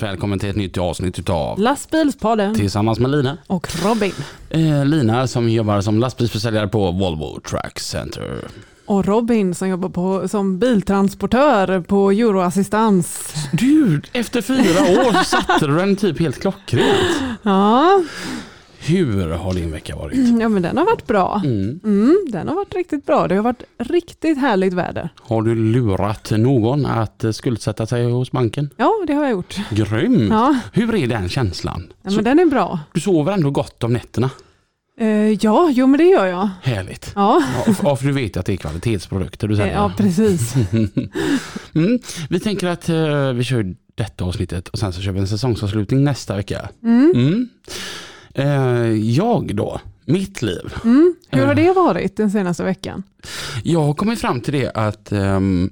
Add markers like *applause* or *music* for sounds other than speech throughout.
Varmt välkommen till ett nytt avsnitt utav Lastbilspodden Tillsammans med Lina. och Robin. Eh, Lina som jobbar som lastbilsförsäljare på Volvo Truck Center. Och Robin som jobbar på, som biltransportör på Euroassistans. Du, efter fyra år satte du den typ helt klockrent. Ja, Hur har din vecka varit? ja men den har varit bra. Mm. Mm, den har varit riktigt bra. Det har varit riktigt härligt väder. Har du lurat någon att skuldsätta sig hos banken? Ja, det har jag gjort. Grym! Ja, Hur är den känslan? ja men den är bra. du sover ändå gott om nätterna? Eh, ja, jo men det gör jag. Härligt. Ja, Ja, för, ja, för du vet att det är kvalitetsprodukter du eh, säljer. ja precis. *laughs* mm. Vi tänker att eh, vi kör detta avsnittet och sen så kör vi en säsongsavslutning nästa vecka. Mm. Mm. Eh, jag då, mitt liv. Mm. Hur har det varit den senaste veckan? Jag har kommit fram till det att ehm,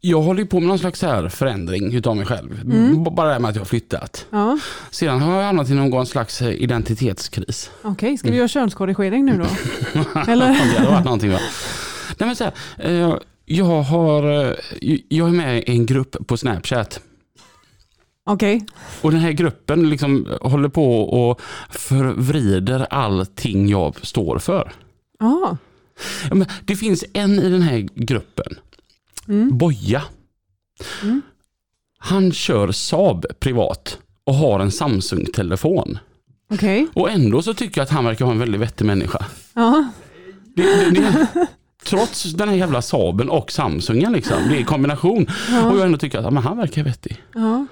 jag håller på med någon slags här förändring utav mig själv. Mm. Bara det här med att jag har flyttat. Ja, Sedan har jag hamnat i någon slags eh, identitetskris. okej. Ska vi göra könskorrigering nu då? *laughs* Eller? det hade varit någonting va? Nej, men så här, eh, jag, har, eh, jag är med i en grupp på Snapchat. Okej. Och den här gruppen liksom håller på och förvrider allting jag står för. Men det finns en i den här gruppen, Mm. Boja. Mm. Han kör Saab privat och har en Samsung-telefon. Okej. Och ändå så tycker jag att han verkar vara en väldigt vettig människa. Ja. Det, det, det, trots den här jävla Saaben och Samsungen liksom, det är en kombination. Och Ja. jag ändå tycker att men han verkar vettig. ja.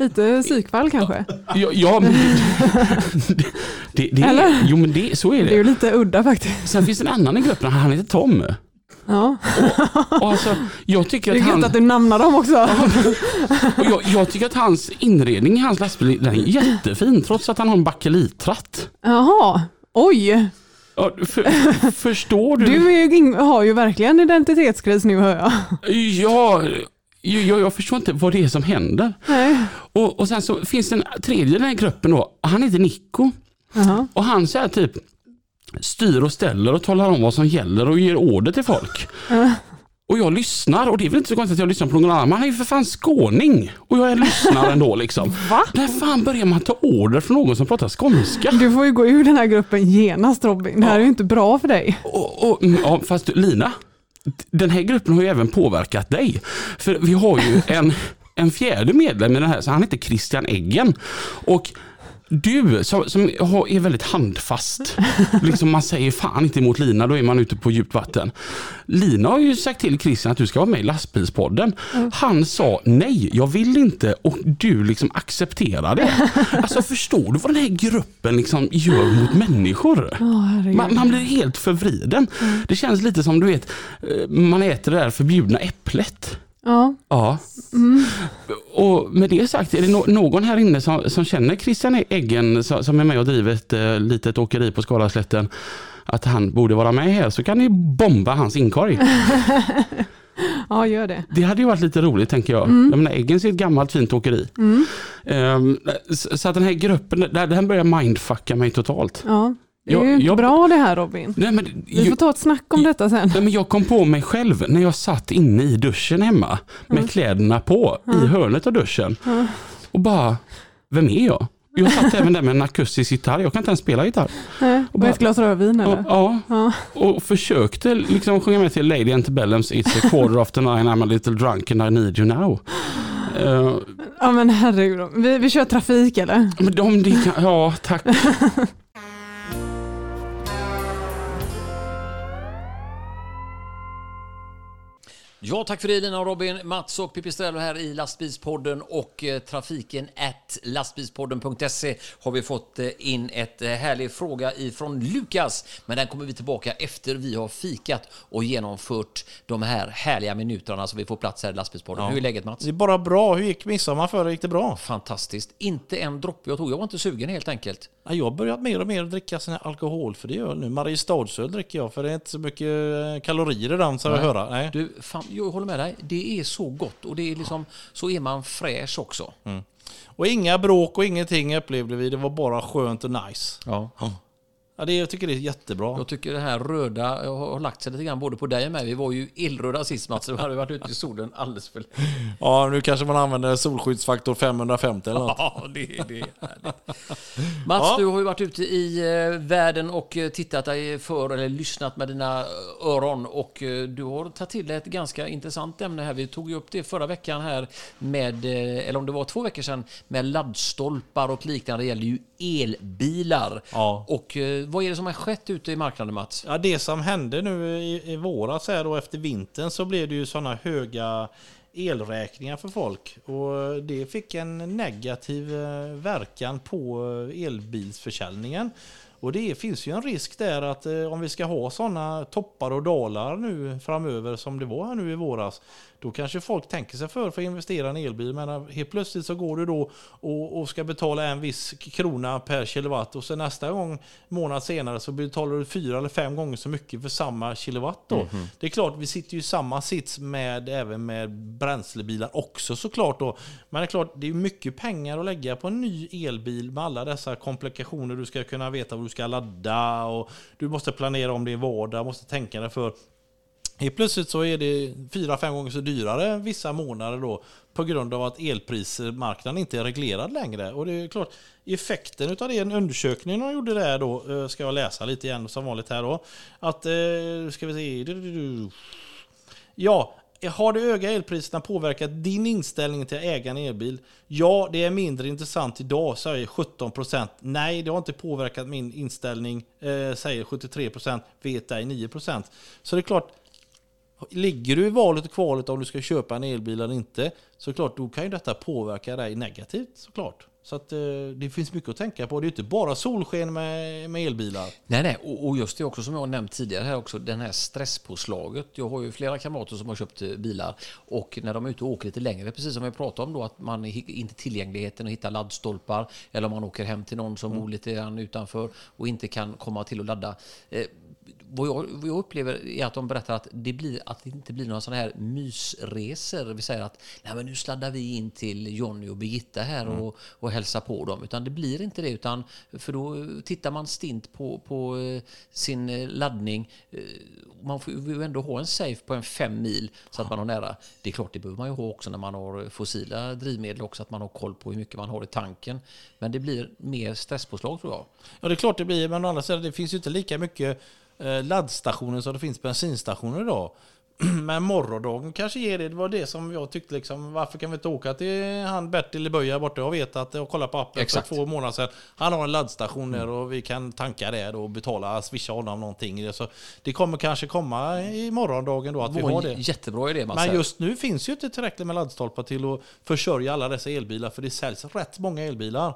Lite psykfall kanske? Ja, ja men det, det, det, Eller? är, jo men det, så är Det är det. ju lite udda faktiskt. Sen finns det en annan i gruppen, han heter Tom. Ja. Och alltså, jag tycker Det är att han, att du namnar dem också. och jag, jag tycker att hans inredning i hans lastbil den är jättefin trots att han har en bakelitratt. Jaha. Oj. Ja, för, förstår du? Du är ju, har ju verkligen identitetskris nu hör jag. Ja, jag, jag förstår inte vad det är som händer. Och, och sen så finns det en tredje i den här gruppen då, han heter Nico. Jaha. Och han här typ styr och ställer och talar om vad som gäller och ger order till folk. Ja. *laughs* Och jag lyssnar och det är väl inte så konstigt att jag lyssnar på någon annan. Man är ju för fan skåning. Och jag lyssnar ändå liksom. *laughs* Va? När fan börjar man ta order från någon som pratar skånska? Du får ju gå ur den här gruppen genast Robin. Det här är ju inte bra för dig. Och, och, ja, fast Lina, den här gruppen har ju även påverkat dig. För vi har ju en, en fjärde medlem i den här, så han heter Christian Eggen. Och du som, som är väldigt handfast, *laughs* liksom man säger fan inte emot Lina, då är man ute på djupt vatten. Lina har ju sagt till Christian att du ska vara med i lastbilspodden. Han sa nej, jag vill inte och du liksom accepterar det. *laughs* Alltså förstår du vad den här gruppen liksom gör mot människor? Man, man blir helt förvriden. Det känns lite som du vet, eh, man äter det där förbjudna äpplet. Ja. Ja. Och med det sagt, är det no någon här inne som, som känner Christian Eggen som, som är med och driver ett eh, litet åkeri på Skalaslätten att han borde vara med här så kan ni bomba hans inkorg. *laughs* ja, gör det. Det hade ju varit lite roligt tänker jag. Jag menar, Eggens är ett gammalt fint åkeri. Mm. Ehm, så, så att den här gruppen, den börjar mindfucka mig totalt. Ja. Det är ju inte jag- bra det här Robin. Nej, men, Vi får ta ett snack om detta sen. Nej, men jag kom på mig själv när jag satt inne i duschen hemma med kläderna på i hörnet av duschen. Och bara, vem är jag? Jag satt även där med en akustisk gitarr, jag kan inte ens spela gitarr. Nej, och bara- ett glas rödvin Och, eller? ja, Ja. och försökte liksom sjunga med till Lady Antebellums It's a quarter after nine, I'm a little drunk and I need you now. Eh, ja men herregud. Vi, vi kör trafik eller? men de, kan, ja tack. Ja, tack för det Lina och Robin. Mats och Pipistrello här i Lastbilspodden och eh, trafiken at lastbilspodden.se har vi fått eh, in ett eh, härlig fråga ifrån Lukas. Men den kommer vi tillbaka efter vi har fikat och genomfört de här härliga minuterna så vi får plats här i Lastbilspodden. Hur är läget Mats? Det är bara bra. Hur gick midsommar förra? Gick det bra? Fantastiskt. Inte en droppe jag tog. Jag var inte sugen helt enkelt. Ja, Jag har börjat mer och mer dricka sån här alkoholfri öl nu. Mariestadsöl dricker jag för det är inte så mycket eh, kalorier i den så jag höra. Nej. Du, fan, jag håller med dig. Det är så gott och det är liksom, så är man fräsch också. Och inga bråk och ingenting upplevde vi. Det var bara skönt och nice. Ja. Ja, det, jag tycker det är jättebra. Jag tycker det här röda har har lagt sig lite grann både på dig och mig. Vi var ju illröda sist Mats, så vi hade varit ute i solen alldeles för *laughs* Ja, nu kanske man använder solskyddsfaktor 550 eller något. *laughs* Ja, det, det är härligt. Mats, Ja. du har ju varit ute i eh, världen och eh, tittat dig för, eller lyssnat med dina eh, öron och du har tagit till dig ett ganska intressant ämne här. Vi tog ju upp det förra veckan här med, eller om det var två veckor sedan, med laddstolpar och liknande. Det gäller ju elbilar. Ja. Och eh, vad är det som har skett ute i marknaden Mats? Ja, det som hände nu i, i våras här då efter vintern så blev det ju sådana höga elräkningar för folk. Och det fick en negativ eh, verkan på eh, elbilsförsäljningen. Och det finns ju en risk där att eh, om vi ska ha sådana toppar och dalar nu framöver som det var här nu i våras. Då kanske folk tänker sig för för att investera i en elbil. Men eh, helt plötsligt så går du då och, och ska betala en viss krona per kilowatt. Och så nästa gång, månad senare, så betalar du fyra eller fem gånger så mycket för samma kilowatt. Då. Det är klart, vi sitter ju i samma sits med, även med bränslebilar också såklart. Då. Men det är klart, det är mycket pengar att lägga på en ny elbil med alla dessa komplikationer. Du ska kunna veta vad du ska ladda och du måste planera om din vardag, måste tänka dig för. Helt plötsligt så är det fyra, fem gånger så dyrare vissa månader då på grund av att elprismarknaden inte är reglerad längre. Och det är klart, effekten av det, en undersökning de gjorde där då, eh, ska jag läsa lite igen som vanligt här då. Att, eh, ska vi se. Ja, har de höga elpriserna påverkat din inställning till att äga en elbil? Ja, det är mindre intressant idag, säger 17%. Nej, det har inte påverkat min inställning, eh, säger 73%. Vet ej 9%. Så det är klart, Ligger du i valet och kvalet om du ska köpa en elbil eller inte, så klart då kan ju detta påverka dig negativt såklart. Så att eh, det finns mycket att tänka på. Det är inte bara solsken med, med elbilar. Nej, nej, och och just det också som jag har nämnt tidigare här också, den här stresspåslaget. Jag har ju flera kamrater som har köpt eh, bilar och när de är ute och åker lite längre, precis som vi pratade om då, att man inte tillgängligheten att hitta laddstolpar eller om man åker hem till någon som bor lite grann utanför och inte kan komma till och ladda. Vad jag, vad jag upplever är att de berättar att det, blir, att det inte blir några sådana här mysresor. Vi säger att Nej, men nu sladdar vi in till Jonny och Birgitta här och, och hälsar på dem. Utan det blir inte det. Utan, för då tittar man stint på, på eh, sin eh, laddning. Eh, Man får ju ändå ha en safe på en fem mil så att man har nära. Det är klart, det behöver man ju ha också när man har fossila drivmedel också. Att man har koll på hur mycket man har i tanken. Men det blir mer stresspåslag tror jag. Ja, det är klart det blir, men å andra sidan, det finns ju inte lika mycket laddstationer som det finns bensinstationer idag. *clears throat* Men morgondagen kanske ger det. Det var det som jag tyckte liksom, varför kan vi inte åka till han Bertil i Böja borta och veta att, och kolla på appen Exakt. för två månader sedan. Han har en laddstation där och vi kan tanka där och betala, swisha honom någonting. Så det kommer kanske komma i morgondagen då att vi har det. jättebra idé Mats. Men just nu finns ju inte tillräckligt med laddstolpar till att försörja alla dessa elbilar för det säljs rätt många elbilar.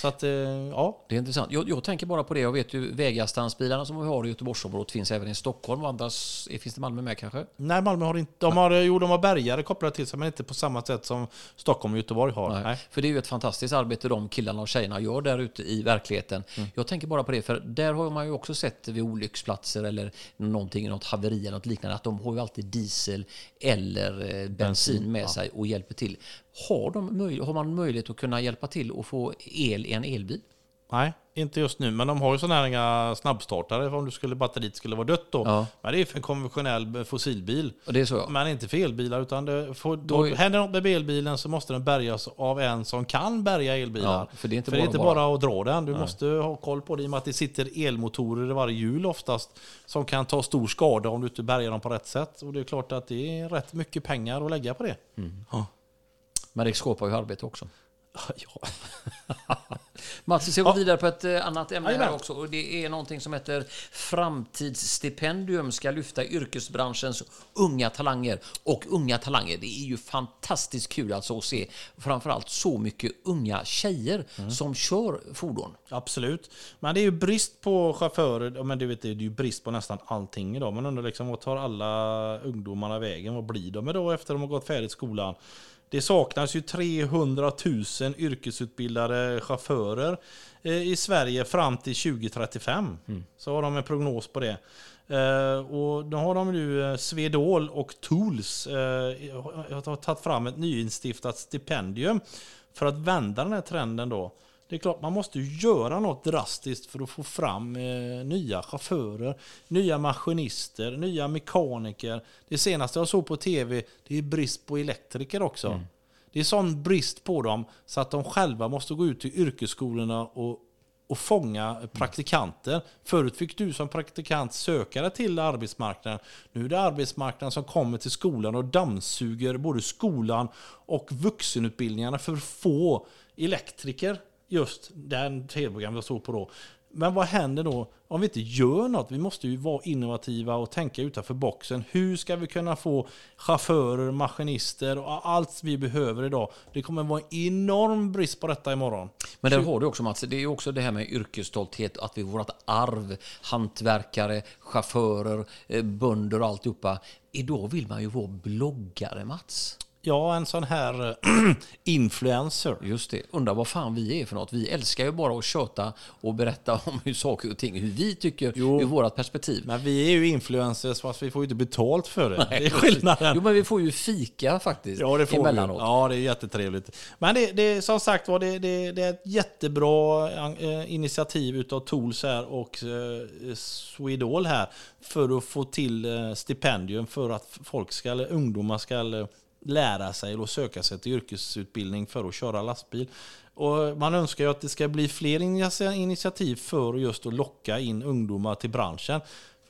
Så att, eh, ja. Det är intressant. Jag, jag tänker bara på det. Jag vet ju Vegastansbilarna som vi har i Göteborgsområdet finns även i Stockholm. Och andras, finns det Malmö med kanske? Nej, Malmö har inte... De har, jo, de har bärgare kopplade till sig, men inte på samma sätt som Stockholm och Göteborg har. Nej. Nej. För det är ju ett fantastiskt arbete de killarna och tjejerna gör där ute i verkligheten. Mm. Jag tänker bara på det, för där har man ju också sett vid olycksplatser eller någonting, något haveri eller något liknande, att de har ju alltid diesel eller eh, bensin med sig och hjälper till. Har, de har man möjlighet att kunna hjälpa till och få el i en elbil? Nej, inte just nu. Men de har ju sådana här inga snabbstartare om du skulle batteriet skulle vara dött då. Ja. Men det är för en konventionell fossilbil. Och det är så ja. Men inte för elbilar. Utan det får, då, Då händer något med elbilen så måste den bärgas av en som kan bärga elbilar. Ja, för det är inte för det är bara- inte bara, att dra den. Du måste ha koll på det i och med att det sitter elmotorer i varje hjul oftast. Som kan ta stor skada om du inte bärgar dem på rätt sätt. Och det är klart att det är rätt mycket pengar att lägga på det. Ja. Men det skapar ju arbete också. *laughs* Ja. *laughs* Mats, vi ska gå vidare på ett eh, annat ämne här Jajamän. också. Och det är någonting som heter Framtidsstipendium ska lyfta yrkesbranschens unga talanger. Och unga talanger, det är ju fantastiskt kul alltså att se framförallt så mycket unga tjejer som kör fordon. Absolut. Men det är ju brist på chaufförer. Ja, Men du vet, det är ju brist på nästan allting idag. Man undrar liksom, vad tar alla ungdomarna vägen? Vad blir de då efter de har gått färdigt skolan? Det saknas ju 300 000 yrkesutbildade chaufförer eh, i Sverige fram till 2035. Så har de en prognos på det. Eh, och då har de nu eh, Swedol och Tools har tagit fram ett nyinstiftat stipendium för att vända den här trenden då. Det är klart, man måste göra något drastiskt för att få fram eh, nya chaufförer, nya maskinister, nya mekaniker. Det senaste jag såg på tv, det är brist på elektriker också. Det är sån brist på dem så att de själva måste gå ut till yrkesskolorna och, och fånga praktikanter. Förut fick du som praktikant söka dig till arbetsmarknaden. Nu är det arbetsmarknaden som kommer till skolan och dammsuger både skolan och vuxenutbildningarna för att få elektriker. Just den tv-program jag såg på då. Men vad händer då om vi inte gör något? Vi måste ju vara innovativa och tänka utanför boxen. Hur ska vi kunna få chaufförer, maskinister och allt vi behöver idag? Det kommer vara en enorm brist på detta imorgon. Men där har du också Mats, det är också det här med yrkesstolthet, att vi vårt arv, hantverkare, chaufförer, eh, bönder och alltihopa. Idag vill man ju vara bloggare Mats. Ja, en sån här eh, *clears throat* influencer. Just det, undrar vad fan vi är för något. Vi älskar ju bara att köta och berätta om hur saker och ting, hur vi tycker Jo. ur vårt perspektiv. Men vi är ju influencers fast vi får ju inte betalt för det. *laughs* det är skillnaden. Jo, men vi får ju fika faktiskt Ja, det får vi. emellanåt. Ja, det är jättetrevligt. Men det, det som sagt var, det, det, det är ett jättebra eh, initiativ utav Tools här och eh, Swedol här för att få till stipendium för att folk ska, eller ungdomar ska lära sig och söka sig till yrkesutbildning för att köra lastbil. Och man önskar ju att det ska bli fler initiativ för just att locka in ungdomar till branschen.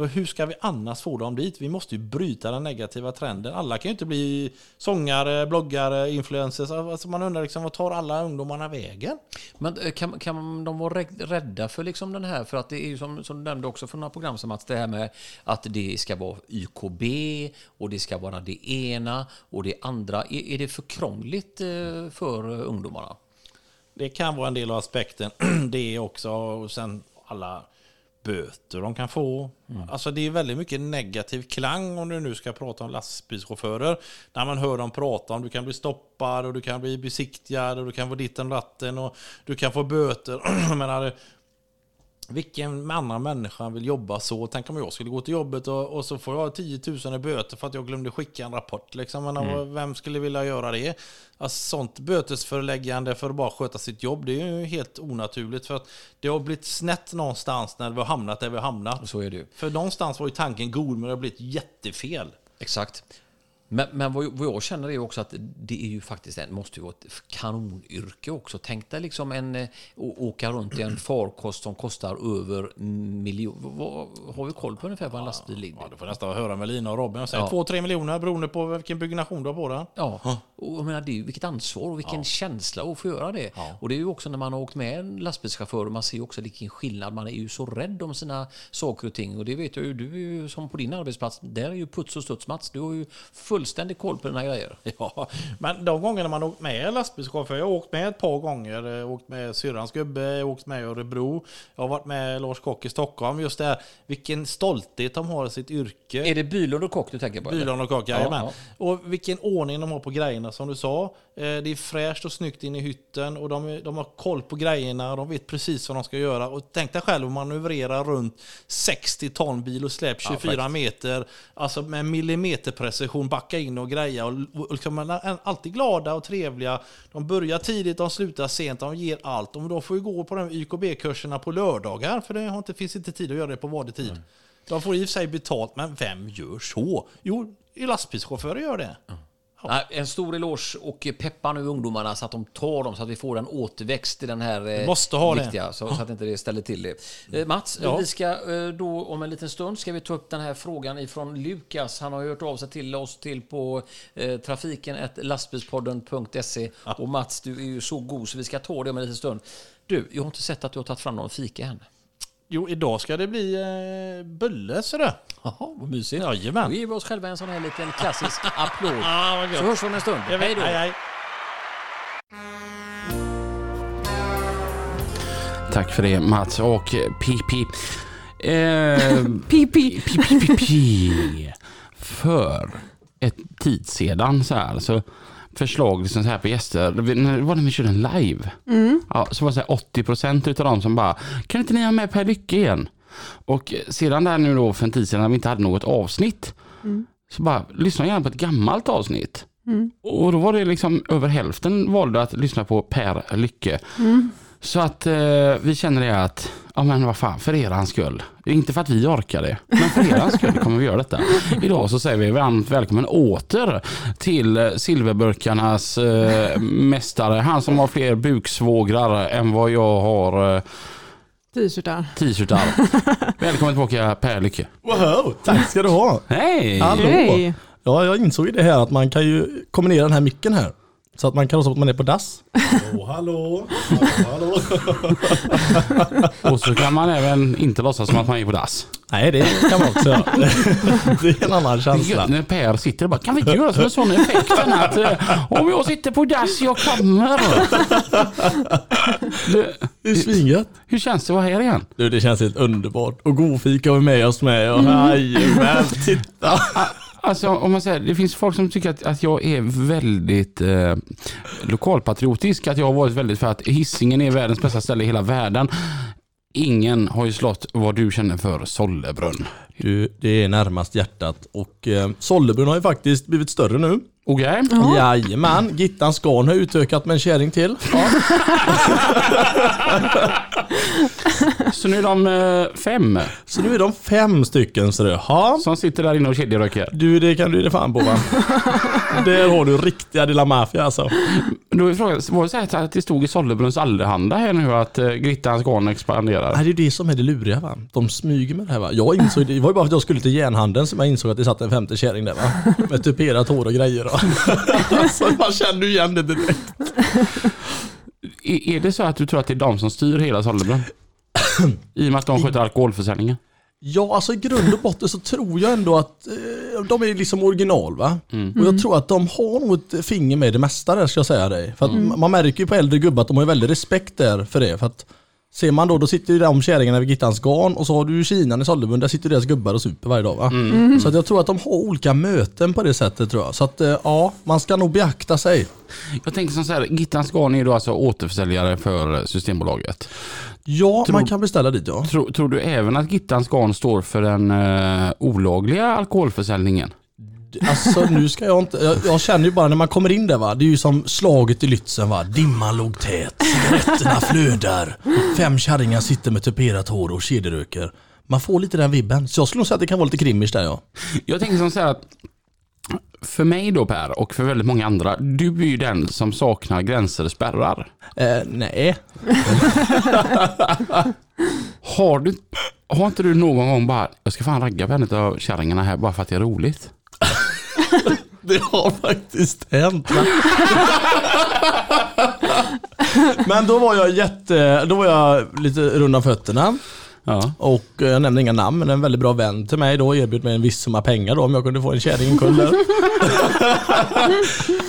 För hur ska vi annars få dem dit? Vi måste ju bryta den negativa trenden. Alla kan ju inte bli sångare, bloggare, influencers. Alltså man undrar liksom, vad tar alla ungdomarna vägen? Men eh, kan, kan de vara rä- rädda för liksom den här? För att det är ju som, som du nämnde också för några program som att det här med att det ska vara YKB och det ska vara det ena och det andra. Är, är det för krångligt eh, för eh, ungdomarna? Det kan vara en del av aspekten. *clears throat* Det är också, och sen alla böter de kan få. Alltså det är väldigt mycket negativ klang om du nu ska prata om lastbilschaufförer. När man hör dem prata om du kan bli stoppad och du kan bli besiktigad och du kan få ditten ratten och du kan få böter. *clears throat* Jag menar, vilken annan människa vill jobba så? Tänk om jag skulle gå till jobbet och, och så får jag 10 000 i böter för att jag glömde skicka en rapport. Liksom. Men, Vem skulle vilja göra det? Alltså, sånt bötesföreläggande för att bara sköta sitt jobb, det är ju helt onaturligt. För att det har blivit snett någonstans när vi har hamnat där vi har hamnat. Så är det ju. För någonstans var ju tanken god, men det har blivit jättefel. Exakt. Men, men vad, vad jag känner är också att det är ju faktiskt en, måste ju vara ett kanonyrke också. Tänk dig liksom en, eh, åka runt i en farkost som kostar över miljon. Vad, har vi koll på ungefär vad en lastbil ligger? Ja, du får nästan höra med Lina och Robin säga Ja. 2-3 miljoner beroende på vilken byggnation du har på den. Ja, och jag menar, det är ju vilket ansvar och vilken känsla att få göra det. Och det är ju också när man har åkt med en lastbilschaufför, man ser ju också vilken skillnad. Man är ju så rädd om sina saker och ting. Och det vet jag ju, du är ju som på din arbetsplats, där är ju puts och studs Mats. Du har ju fullständig koll på dina grejer. *laughs* Ja, men de gångerna man åkt med lastbilschaufför, jag har åkt med ett par gånger, jag åkt med syrrans gubbe, åkt med i Örebro, jag har varit med Lars Kock i Stockholm, just det här, vilken stolthet de har i sitt yrke. Är det Bylund och Kock du tänker på? Bylund och Kock, Ja, ja. Och vilken ordning de har på grejerna som du sa. Eh, Det är fräscht och snyggt inne i hytten och de, de har koll på grejerna och de vet precis vad de ska göra. Och tänk dig själv att manövrera runt 60 ton bil och släp 24 meter. Alltså med millimeterprecision backa in och greja. Och, och liksom, man är alltid glada och trevliga. De börjar tidigt, de slutar sent, de ger allt. Och de får ju gå på de YKB-kurserna på lördagar för det har inte, finns inte tid att göra det på vanlig tid. De får i och för sig betalt, men vem gör så? Jo, lastbilschaufförer gör det. Nej, En stor eloge och peppa nu ungdomarna så att de tar dem så att vi får en återväxt i den här eh, Vi måste ha det. viktiga, så, så att inte det ställer till det. Eh, Mats, Ja. vi ska eh, då om en liten stund ska vi ta upp den här frågan ifrån Lukas. Han har hört av sig till oss till på eh, trafiken lastbilspodden.se och Mats, du är ju så god så vi ska ta det om en liten stund. Du, jag har inte sett att du har tagit fram någon fika än. Jo, idag ska det bli eh, bulle det. Jaha, vad mysigt. Jajamän. Då ger vi oss själva en sån här liten klassisk *laughs* applåd. Ah, vad gött. Så hörs vi om en stund. Jag vet, Hej då! hej, hej. Tack för det Mats och Pippi. Eh, Pipi. *laughs* pi, pi, pi, pi. För ett tid sedan så här så förslag liksom så här på gäster. Det var när vi körde en live. Ja, så var det så här 80% utav dem som bara, kan inte ni ha med Per Lycke igen? Och sedan där nu då för en tid sedan när vi inte hade något avsnitt. Så bara, lyssna gärna på ett gammalt avsnitt. Och då var det liksom över hälften valde att lyssna på Per Lycke. Så att eh, vi känner det att, ja men vad fan, för eran skull. Inte för att vi orkar det, men för eran skull kommer vi göra detta. Idag så säger vi varmt välkommen åter till silverburkarnas eh, mästare. Han som har fler buksvågrar än vad jag har eh, T-shirtar. t-shirtar. välkommen tillbaka Per Lycke. Wow, tack ska du ha. Hej! Hallå. Hej. Ja, jag insåg ju det här att man kan ju kombinera den här micken här. Så att man kan låtsas att man är på dass. Hallå, hallå. hallå, hallå. Och så kan man även inte låtsas som att man är på dass. Nej, det kan man också göra. Det är en annan känsla. När Per sitter och bara, kan vi inte göra som en sån effekt? Att, eh, om jag sitter på dass, jag kommer. Det, Det är svingött. hur känns det att vara här igen? Du, det känns helt underbart. Och godfika har vi med oss med. Och jajamän, titta. Alltså om man säger, det finns folk som tycker att, att jag är väldigt eh, lokalpatriotisk, att jag har varit väldigt för att Hisingen är världens bästa ställe i hela världen. Ingen har ju slått vad du känner för Sollebrunn. Du, det är närmast hjärtat. Och eh, Sollebrunn har ju faktiskt blivit större nu. Okej? Jajamän, Gittans garn har utökat med en kärring till. Ja. *laughs* Så nu är de eh, fem Så nu är de fem stycken så det. Ja. som sitter där inne och kedjeröker. Du, det kan du ge fan på va? *laughs* Där har du riktiga Dilla Mafia alltså. Då är frågan, var det så här att det stod i Sollebrunns Allehanda här nu att eh, Grittans garn expanderar? Nej, det är det som är det luriga va. De smyger med det här va. Jag insåg, det var ju bara för att jag skulle till järnhandeln som jag insåg att det satt en femte kärring där va. Med tuperat hår och grejer. Va? *laughs* alltså, man känner ju igen det direkt. Är, är det så att du tror att det är de som styr hela Sollebrunn? *clears throat* I och med att de sköter alkoholförsäljningen? Ja, alltså i grund och botten så tror jag ändå att eh, de är liksom original va. Och jag tror att de har nog ett finger med det mesta där ska jag säga dig. För att man märker ju på äldre gubbar att de har väldigt respekt där för det. För att ser man då, då sitter ju de kärringarna vid Gittans garn och så har du ju Kinan i Sollebrunn, där sitter deras gubbar och super varje dag va. Så att jag tror att de har olika möten på det sättet tror jag. Så att eh, ja, man ska nog beakta sig. Jag tänker som så här, Gittans garn är då alltså återförsäljare för Systembolaget. Ja, Tror- man kan beställa dit ja. Tror, tror du även att Gittans garn står för den eh, olagliga alkoholförsäljningen? Alltså nu ska jag inte, jag, jag känner ju bara när man kommer in där va, det är ju som slaget i Lützen va. Dimman låg tät, cigaretterna flödar, fem kärringar sitter med tuperat hår och kedjeröker. Man får lite den vibben. Så jag skulle nog säga att det kan vara lite krimmers där ja. Jag tänker som så här att för mig då Per och för väldigt många andra, du är ju den som saknar gränser och spärrar. Eh, nej. Har, du, har inte du någon gång bara, jag ska fan ragga på en av kärringarna här bara för att det är roligt? *laughs* Det har faktiskt hänt. Men, då var jag jätte, då var jag lite rund om fötterna. Ja. Och eh, jag nämner inga namn, men en väldigt bra vän till mig då erbjöd mig en viss summa pengar då om jag kunde få en kärring. *laughs*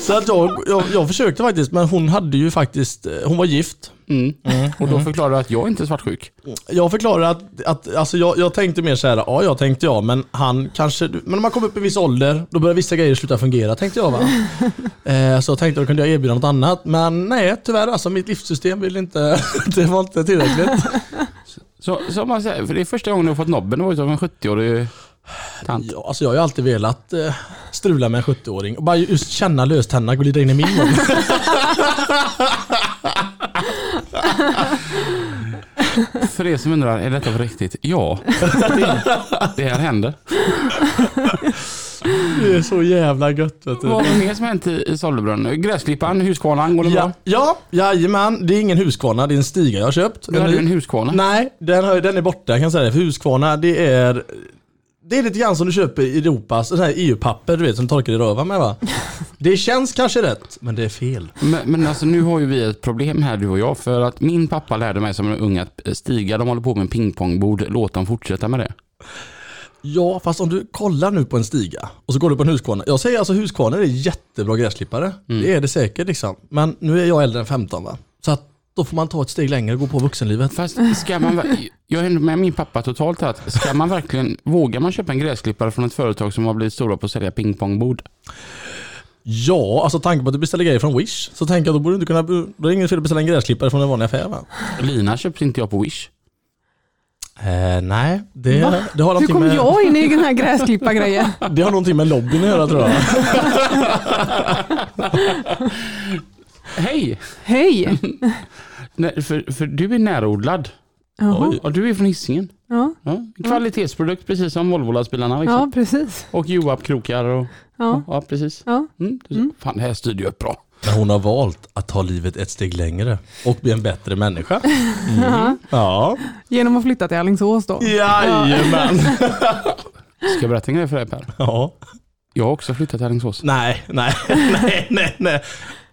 Så att jag, jag, jag försökte faktiskt, men hon hade ju faktiskt, eh, hon var gift. Mm. Och då förklarar du att jag inte är svartsjuk. Jag förklarade att, att alltså jag, jag tänkte mer så här, ja jag tänkte jag, men han kanske, men om man kommer upp i viss ålder, då börjar vissa grejer sluta fungera tänkte jag va. *laughs* eh, så jag tänkte då kunde jag erbjuda något annat, men nej tyvärr alltså mitt livssystem vill inte, *laughs* det var inte tillräckligt. Så, så man säger, för det är första gången du har fått nobben, det var som en 70-årig tant. Ja, alltså jag har ju alltid velat eh, strula med en 70-åring och bara just känna löständerna glida in i min mun. *laughs* För er som undrar, är detta på riktigt? Ja, *laughs* det här händer. Det är så jävla gött vet du. Vad har mer som hänt i, i Sollebrunn? Gräsklipparen, Husqvarnan, går det Ja, bra? ja, jajamän. Det är ingen Husqvarna, det är en stiga jag har köpt. Du hade ju en Husqvarna. Nej, den, har, den är borta kan jag säga. För Husqvarna, det är... Det är lite grann som du köper i Europas sån här EU-papper du vet som torkar i röven med va? *laughs* Det känns kanske rätt, men det är fel. Men, men alltså nu har ju vi ett problem här du och jag. För att min pappa lärde mig som en ung att stiga, de håller på med pingpongbord. Låt dem fortsätta med det. Ja, fast om du kollar nu på en stiga och så går du på en Husqvarna. Jag säger alltså Husqvarna är jättebra gräsklippare. Det är det säkert liksom. Men nu är jag äldre än 15 va? Så att då får man ta ett steg längre och gå på vuxenlivet. Fast ska man, jag är med min pappa totalt här, ska man verkligen, vågar man köpa en gräsklippare från ett företag som har blivit stora på att sälja pingpongbord? Ja, alltså tanken på att du beställer grejer från Wish. Så tänker jag då borde du inte kunna, då är det ingen fel att beställa en gräsklippare från en vanlig affär va? Lina köpte inte jag på Wish. Eh, nej, det, Va? det, har Hur kom med, jag in i den här gräsklippargrejen? det har någonting med lobbyn att göra tror jag. Hej! Hej! Nej, för, för du är närodlad. Jaha. Och du är från Hisingen. Ja, Ja, kvalitetsprodukt precis som Volvo-lastbilarna. Liksom. ja, precis. Och Joab-krokar och... Ja. Ja, precis. Ja. Mm, du- Fan, det här styrde ju upp bra. Men hon har valt att ta livet ett steg längre och bli en bättre människa. Ja. *laughs* Ja. Genom att flytta till Alingsås då. Jajamän. Ska jag berätta en grej för dig Per? Ja. Jag har också flyttat till Alingsås. Nej, nej, *laughs* nej, nej, nej.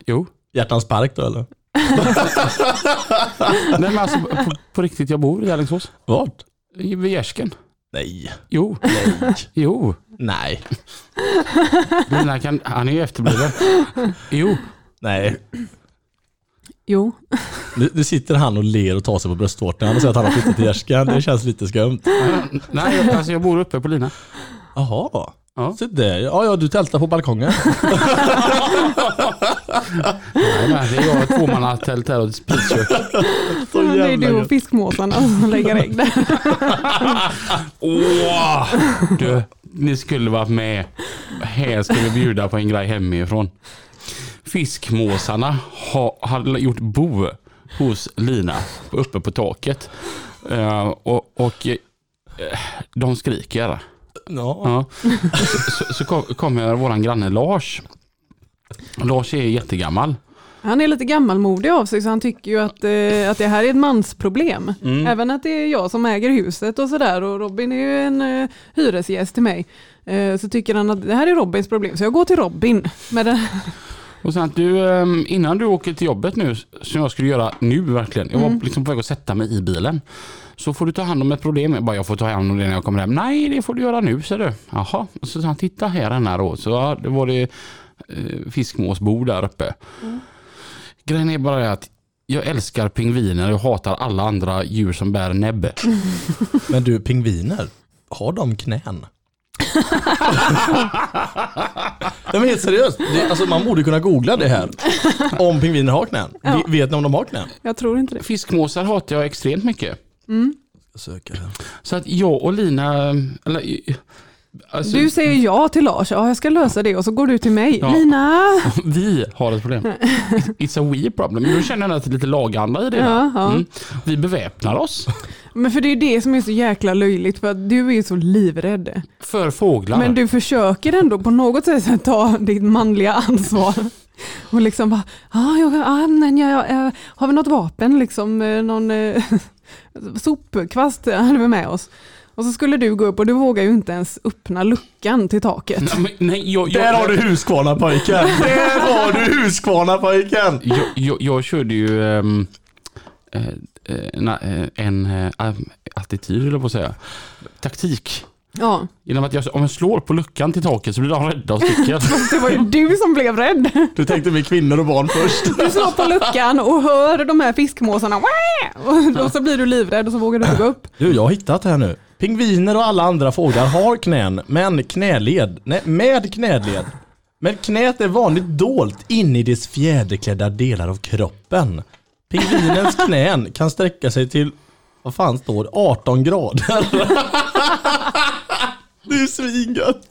Jo. Hjärtans park då eller? *laughs* Nej men alltså på, på riktigt, jag bor i Alingsås. Vart? I- Vid Gärsken. Nej. Jo. Nej. Jo. Nej. Kan, han är ju efterbliven. Jo. Nej. Jo. Nu, nu sitter han och ler och tar sig på bröstvårtan och säger att han har flyttat till Gärskan. Det känns lite skumt. Nej, alltså jag bor uppe på Lina. Jaha. Ja. Så där. Ja, ja, du tältar på balkongen. Nej, men det är jag, ett tvåmannatält här och ett spritkök. Så det är du och fiskmåsarna som lägger ägg där. Åh! Du, ni skulle varit med. Här ska vi bjuda på en grej hemifrån. Fiskmåsarna har, har gjort bo hos Lina uppe på taket. Eh, och och eh, de skriker. Ja. Ja. Så, så, så kom- kommer våran granne Lars. Lars är jättegammal. Han är lite gammalmodig av sig så han tycker ju att, eh, att det här är ett mansproblem. Mm. Även att det är jag som äger huset och sådär och Robin är ju en eh, hyresgäst till mig. Eh, så tycker han att det här är Robins problem så jag går till Robin. Med det. Och sen att du, ehm, innan du åker till jobbet nu, som jag skulle göra nu verkligen. Jag var liksom på väg att sätta mig i bilen. Så får du ta hand om ett problem. Jag bara, jag får ta hand om det när jag kommer hem. Nej, det får du göra nu, säger du. Jaha. Och så sa han, titta här den här då. Så ja, det var det eh, fiskmåsbo där uppe. Grejen är bara det att jag älskar pingviner och hatar alla andra djur som bär näbb. *laughs* Men du, pingviner, har de knän? Nej men helt seriöst, det, alltså man borde kunna googla det här. Om pingviner har knän. Ja. Ve- Vet ni om de har knän? Jag tror inte det. Fiskmåsar hatar jag extremt mycket. Jag söker här. Så att jag och Lina, eller, alltså, Du säger ja till Lars, ja jag ska lösa det och så går du till mig. Ja. Lina! *laughs* Vi har ett problem. It's a we problem. Men då känner jag att det är lite laganda i det. Ja, ja. Mm. Vi beväpnar oss Men för det är det som är så jäkla löjligt för att du är ju så livrädd. för fåglar. Men du försöker ändå på något sätt ta ditt manliga ansvar. *laughs* Och liksom bara, ah, jag, ah, men jag, jag, har vi något vapen, liksom eh, någon eh, *laughs* sopkvast hade vi med oss. Och så skulle du gå upp och du vågar ju inte ens öppna luckan till taket. Nej, men, nej, jag, jag, Där har du Husqvarna pojken! *laughs* Där har du Husqvarna pojken! jag, jag, jag körde ju eh, na- eh, en eh, attityd, eller på att säga. Taktik. Ja, Genom att jag, om jag slår på luckan till taket så blir de rädda och sticker. *laughs* det var ju du som blev rädd. Du tänkte med kvinnor och barn först. Du slår på luckan och hör de här fiskmåsarna. Och då så blir du livrädd och så vågar du inte gå upp. Du, jag har hittat här nu. Pingviner och alla andra fåglar har knän, men knäled. Nej, med knäled. Men knät är vanligt dolt in i dess fjäderklädda delar av kroppen. Pingvinens knän kan sträcka sig till, vad fan står det, 18 grader. *laughs* Det är svingött.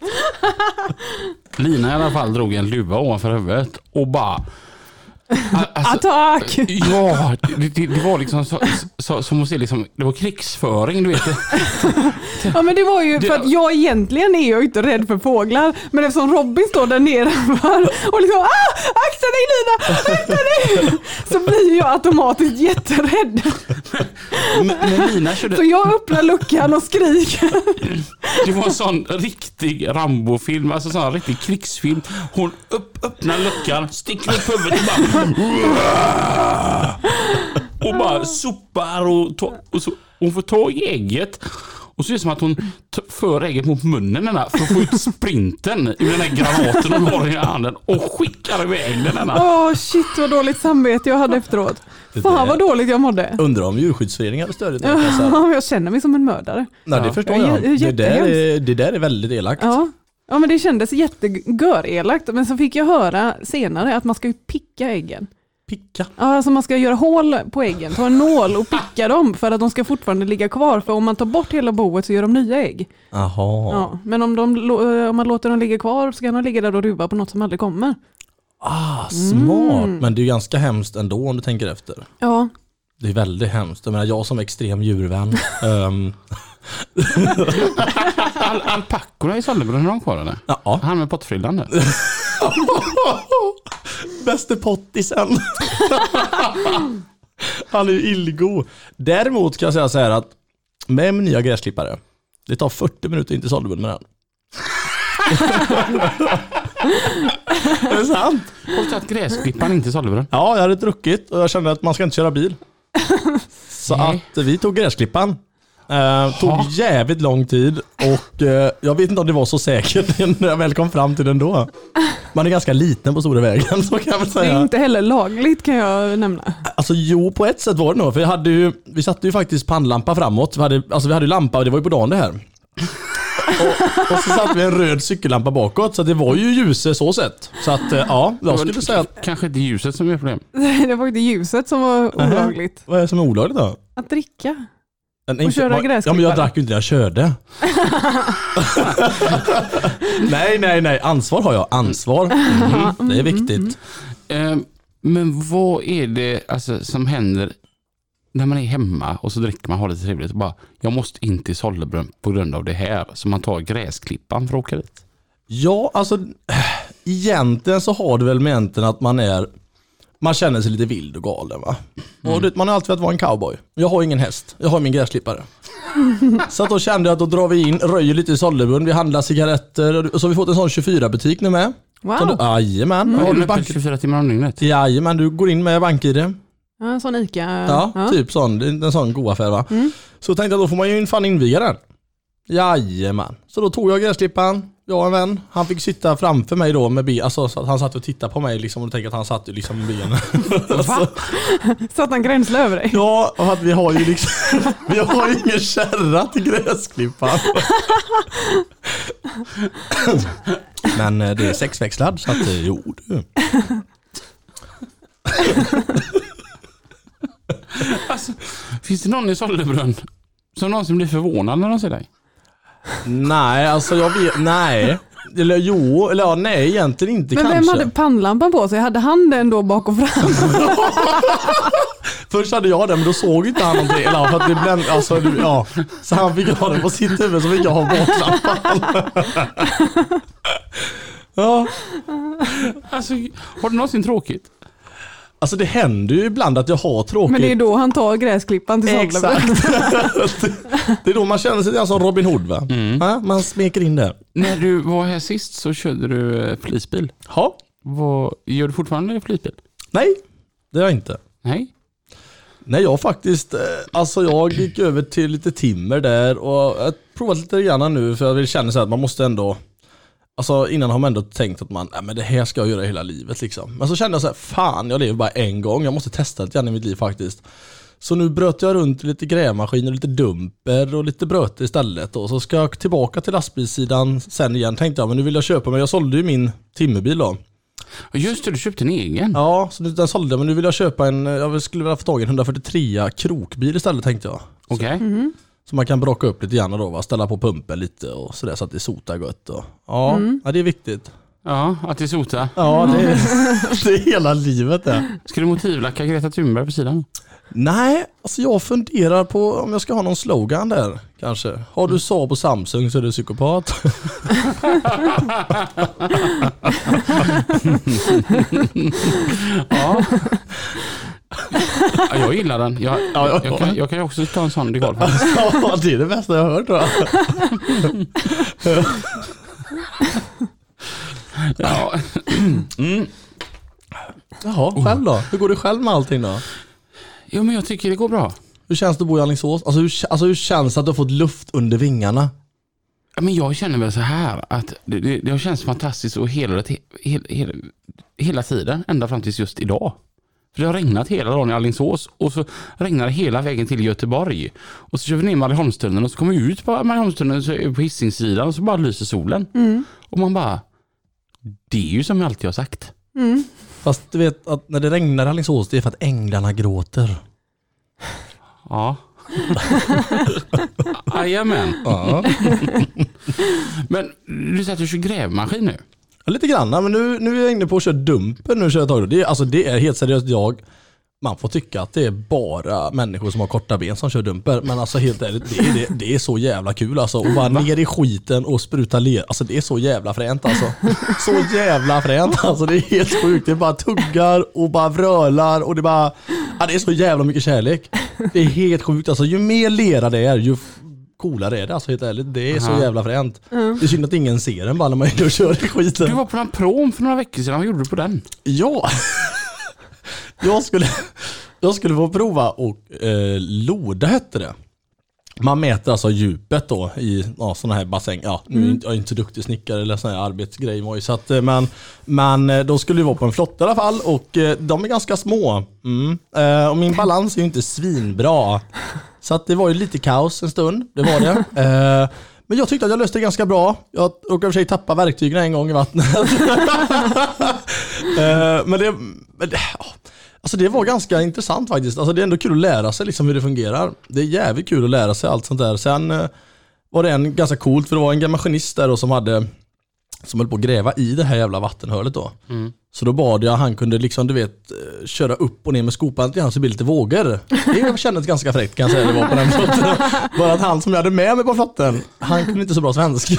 Lina i alla fall drog en luva ovanför huvudet och bara Alltså, Attack! Ja, det, det, det var liksom så, så, som att se liksom, det var krigsföring, du vet. *laughs* Ja men det var ju för att jag egentligen är jag inte rädd för fåglar. Men eftersom Robin står där nedanför och liksom ah, akta dig Lina, akta dig! Så blir jag automatiskt jätterädd. Men, men Lina körde, Så jag öppnar luckan och skriker. det var en sån riktig Rambo-film, alltså sån riktig krigsfilm. Hon upp, öppnar luckan, sticker upp huvudet och bara... Och bara sopar och, och så, hon får tag i ägget. Och så är det som att hon för ägget mot munnen den här, för att få ut sprinten i den här granaten hon har i handen och skickar iväg den. Denna. Åh shit vad dåligt samvete jag hade efteråt. Fan vad dåligt jag mådde. Undrar om djurskyddsföreningen hade det. jag säga. Ja, jag känner mig som en mördare. Nej det Ja. förstår Ja, jag. j- Det där, är, det där är väldigt elakt. Ja. Ja men det kändes jättegörelakt. Men så fick jag höra senare att man ska ju picka äggen. Picka. Ja, alltså man ska göra hål på äggen, ta en nål och picka dem för att de ska fortfarande ligga kvar. För om man tar bort hela boet så gör de nya ägg. Jaha. Ja, men om, de, lo- om man låter dem ligga kvar så kan de ligga där och ruva på något som aldrig kommer. Ah, smart. Mm. Men det är ganska hemskt ändå om du tänker efter. Ja, Det är väldigt hemskt. Jag menar jag som extrem djurvän. *laughs* ehm, Al alpackorna i Sollebrunn, har de kvar eller? ja. Han med pottfrillan där. *laughs* Bäste pottisen. *laughs* Han är ju illgo. Däremot kan jag säga så här att med min nya gräsklippare, det tar 40 minuter in till Sollebrunn med den. *laughs* är det sant? Du tagit gräsklipparen in till Sollebrunn? Ja, jag hade druckit och jag kände att man ska inte köra bil. Så att vi tog gräsklippan. Eh, tog Ha. jävligt lång tid och eh, jag vet inte om det var så säkert *laughs* när jag väl kom fram till den då. Man är ganska liten på stora vägen *laughs* så kan jag väl det är säga. inte heller lagligt kan jag nämna. Alltså jo, på ett sätt var det nog. För jag hade ju, vi satte ju faktiskt pannlampa framåt. Vi hade, alltså vi hade ju lampa och det var ju på dagen det här. *laughs* och, och så satte vi en röd cykellampa bakåt så det var ju ljuse så sett. Så att eh, ja, jag skulle säga att, Kanske inte ljuset som är problem. Det var inte ljuset som var olagligt. vad är det som är olagligt då? Att dricka. En, Och köra Ja men jag gräsklippare. drack ju inte jag körde. *laughs* nej, nej, nej. Ansvar har jag. Ansvar. Mm, det är viktigt. Eh, men vad är det alltså, som händer när man är hemma och så dricker man har lite trevligt och bara jag måste in till Sollebrunn på grund av det här. Så man tar gräsklippan för att åka dit. Ja, alltså egentligen så har det väl med att man är man känner sig lite vild och galen va. Och det, man har alltid velat vara en cowboy. Jag har ingen häst, jag har min gräsklippare. *laughs* så att då kände jag att då drar vi in, röjer lite i Sollebrunn, vi handlar cigaretter och så har vi fått en sån 24 butik nu med. Wow. Jajamän, Har har du bank... 24 timmar om dygnet? Jajamän, du går in med bank-id. Ja, en sån ICA. Ja, typ sån. En sån god affär va. Mm. Så tänkte jag då får man ju fan inviga den. Jajamän. Så då tog jag gräsklippan, jag och en vän. Han fick sitta framför mig då med ben, alltså så att han satt och tittade på mig liksom och tänkte att han satt liksom med benen. *laughs* alltså, Satt han gränsle över dig? ja, och att vi har ju liksom, *laughs* vi har ju ingen kärra till gräsklippan. *laughs* Men eh, det är sexväxlad så att eh, jo du. Alltså, finns det någon i Sollebrunn som någonsin blir förvånad när de ser dig? Nej, alltså jag vet, nej. Eller jo, eller ja, nej egentligen inte Men kanske. vem hade pannlampan på sig? Hade han den då bak och fram? *laughs* Först hade jag den men då såg inte han någonting. Eller, för att det bländ, alltså, ja. Så han fick ha den på sitt huvud så fick jag ha baklampan. *laughs* ja, Alltså, har du någonsin tråkigt? Alltså det händer ju ibland att jag har tråkigt. Men det är då han tar gräsklippan till. Exakt. *laughs* *laughs* det är då man känner sig lite som Robin Hood va? Ja, man smeker in där. När du var här sist så körde du eh, polisbil. Ja, Vad, gör du fortfarande polisbil? nej, det gör jag inte. Nej? Nej, jag faktiskt, eh, alltså jag gick över till lite timmer där och jag har provat lite grann nu för jag vill känna så här att man måste ändå Alltså innan har man ändå tänkt att man, nej men det här ska jag göra hela livet liksom. Men så kände jag så här, fan jag lever bara en gång, jag måste testa lite grann i mitt liv faktiskt. Så nu bröt jag runt lite grävmaskin och lite dumper och lite bröte istället. Och så ska jag tillbaka till lastbilssidan sen igen tänkte jag, men nu vill jag köpa, men jag sålde ju min timmerbil då. Just det, du köpte en egen. Ja, så den sålde jag, men nu vill jag köpa en, jag skulle vilja få tag i en 143 krokbil istället tänkte jag. Okej. Så man kan brocka upp lite grann då, va? ställa på pumpen lite och sådär så att det sotar gött. Och, ja, ja, det är viktigt. Ja, att det sota. Ja, det är, *laughs* det är hela livet det. Ska du motivlacka Greta Thunberg på sidan? Nej, alltså jag funderar på om jag ska ha någon slogan där kanske. Har du Saab och Samsung så är du psykopat. *laughs* Ja. *laughs* ja jag gillar den. Jag, ja. jag, kan, jag kan också ta en sån dekal. *laughs* Ja, det är det bästa jag har hört tror jag. *laughs* Ja. Mm. Jaha, själv då? Hur går det själv med allting då? Jo men jag tycker det går bra. Hur känns det att bo i Alingsås? Alltså hur, alltså hur känns det att du har fått luft under vingarna? Ja, Men jag känner väl så här att det, det, det har känts fantastiskt och hela, hela, hela, hela tiden, ända fram tills just idag. För det har regnat hela dagen i Alingsås och så regnar det hela vägen till Göteborg. Och så kör vi ner Marieholmstunneln och så kommer vi ut på Marieholmstunneln så är vi på Hisingssidan och så bara lyser solen. Och man bara, det är ju som jag alltid har sagt. Fast du vet att när det regnar i Alingsås det är för att änglarna gråter. Ja. *laughs* Jajamän. Ja. Men du säger att du kör grävmaskin nu? Lite grann, men nu, nu är jag inne på att köra dumpen nu kör jag tag. Det är, alltså det är helt seriöst jag. Man får tycka att det är bara människor som har korta ben som kör dumper. Men alltså helt ärligt, det är, det, det är så jävla kul alltså. Och bara ner i skiten och spruta ler. Alltså det är så jävla fränt alltså. Så jävla fränt alltså. Det är helt sjukt. Det bara tuggar och bara vrölar och det bara... Ja, det är så jävla mycket kärlek. Det är helt sjukt alltså. Ju mer lera det är, ju coolare är det alltså helt ärligt. Det är så Aha. jävla fränt. Det är synd att ingen ser den bara när man *laughs* är och kör i skiten. Du var på en prom för några veckor sedan, vad gjorde du på den? Ja. *laughs* Jag skulle, jag skulle få prova och eh, loda hette det. Man mäter alltså djupet då i ja, sådana här bassäng. Ja, nu är inte- jag är inte duktig snickare eller sån här arbetsgrej så att, eh, men, men eh, då skulle vi vara på en flotte i alla fall och eh, de är ganska små. Mm. Och min balans är ju inte svinbra. Så att det var ju lite kaos en stund, det var det. *laughs* Men jag tyckte att jag löste det ganska bra. Jag råkade i och för sig tappa verktygen en gång i vattnet. *laughs* Men det, men det, ja. Alltså det var ganska intressant faktiskt. Alltså det är ändå kul att lära sig liksom hur det fungerar. Det är jävligt kul att lära sig allt sånt där. Sen eh, var det en ganska coolt, för det var en maskinist där då som hade som höll på att gräva i det här jävla vattenhålet då. Så då bad jag han kunde liksom du vet eh, köra upp och ner med skopan till han så det blir lite vågor. Det kändes ganska fräckt kan jag säga det var på den flotten. Bara att han som jag hade med mig på flotten, han kunde inte så bra svenska.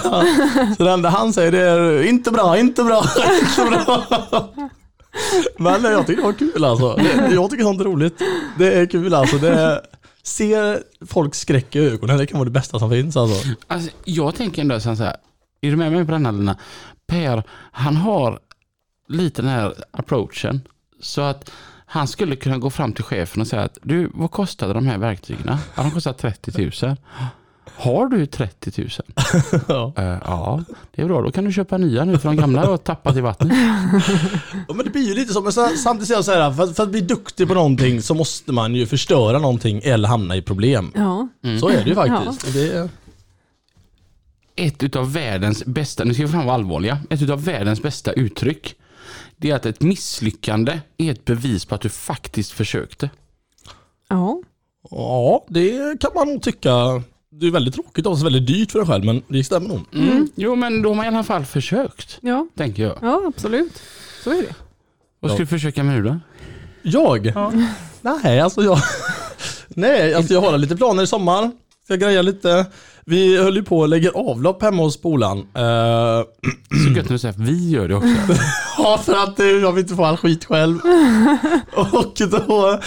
Så det enda han säger det är inte bra, inte bra, inte bra. *laughs* Men jag tycker det var kul alltså. Det, jag tycker sånt är roligt. Det är kul alltså. Det ser folk skräck i ögonen, det kan vara det bästa som finns alltså. Alltså, jag tänker ändå så här, är du med mig på den här Lina? Per, han har lite den här approachen. Så att han skulle kunna gå fram till chefen och säga att du, vad kostade de här verktygen? Ja, de kostar 30 000. Har du 30 000? *laughs* Ja. Eh, ja, det är bra. Då kan du köpa nya nu för de gamla har tappat i vattnet. *laughs* Ja, men det blir ju lite så, men så- samtidigt säger jag så här, för, att- för att bli duktig på någonting så måste man ju förstöra någonting eller hamna i problem. Ja. Så är det ju faktiskt. Och Det, Ett utav världens bästa, nu ska vi fram vara allvarliga, ett utav världens bästa uttryck. Det är att ett misslyckande är ett bevis på att du faktiskt försökte. Ja. ja, det kan man nog tycka. Det är väldigt tråkigt och så väldigt dyrt för en själv, men det stämmer nog. Mm. Jo, men då har man i alla fall försökt, Ja. tänker jag. ja, absolut. Så är det. Vad ska Ja. du försöka med nu då? Jag? Nej, alltså jag... *laughs* Nej, alltså jag har lite planer i sommar. Ska greja lite. Vi höll ju på att lägga avlopp hemma hos skolan. Eh, *clears throat* Så gött när du säger att vi gör det också. *laughs* Ja, för att jag vill inte få all skit själv. *laughs* och då,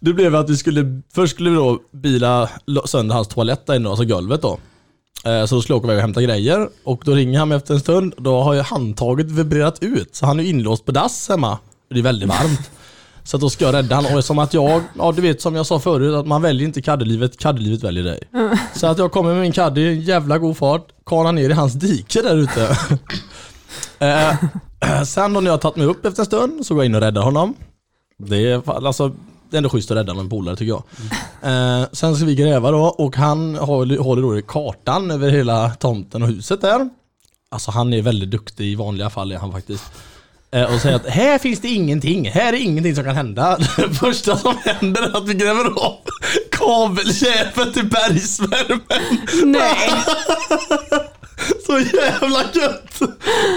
det blev att vi skulle, först skulle vi då bila sönder hans toalett där inne, alltså golvet då. Eh, Så då skulle jag åka iväg och hämta grejer och då ringer han mig efter en stund. Då har ju handtaget vibrerat ut så han är inlåst på dass hemma. Det är väldigt varmt. Så att då ska jag rädda honom. Och som att jag, ja du vet som jag sa förut, att man väljer inte kaddelivet, kaddelivet väljer dig. Så att jag kommer med min caddy i jävla god fart, kanar ner i hans dike där ute. *laughs* Eh, sen då när jag tagit mig upp efter en stund så går jag in och räddar honom. Det är, alltså, det är ändå schysst att rädda en polare tycker jag. Eh, sen ska vi gräva då och han håller, håller då i kartan över hela tomten och huset där. Alltså han är väldigt duktig i vanliga fall är han faktiskt. Eh, och säger att här finns det ingenting, här är ingenting som kan hända. Det *laughs* första som händer är att vi gräver av kabelkäfet till bergsvärmen. Nej. *laughs* Så jävla gött!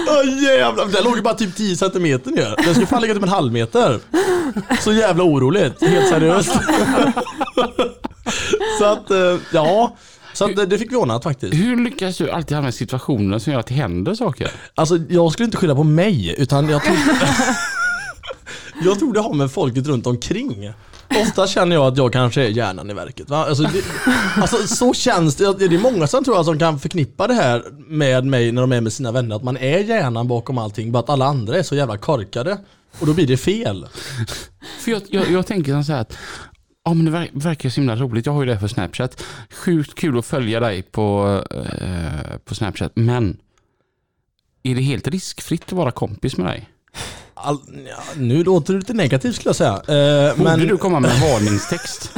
Åh jävlar. Den låg ju bara typ 10 centimeter ner. Den skulle fan ligga typ en halv meter. Så jävla oroligt, helt seriöst. *laughs* Så att, eh, ja. Så att det, det fick vi ordnat faktiskt. Hur lyckas du alltid hamna i situationer som gör att det händer saker? Alltså jag skulle inte skylla på mig, utan jag tror... *laughs* jag tror det har med folket runt omkring. Ofta känner jag att jag kanske är hjärnan i verket. Alltså, det, alltså så känns det. Det är många som tror jag som kan förknippa det här med mig när de är med sina vänner. Att man är hjärnan bakom allting, bara att alla andra är så jävla korkade. Och då blir det fel. För jag, jag, jag tänker så här att Ja, men det ver- verkar så himla roligt. Jag har ju det för Snapchat. Sjukt kul att följa dig på, eh, på Snapchat. Men är det helt riskfritt att vara kompis med dig? All, ja, nu låter det lite negativt skulle jag säga. Eh, Borde men du komma med en *laughs* varningstext?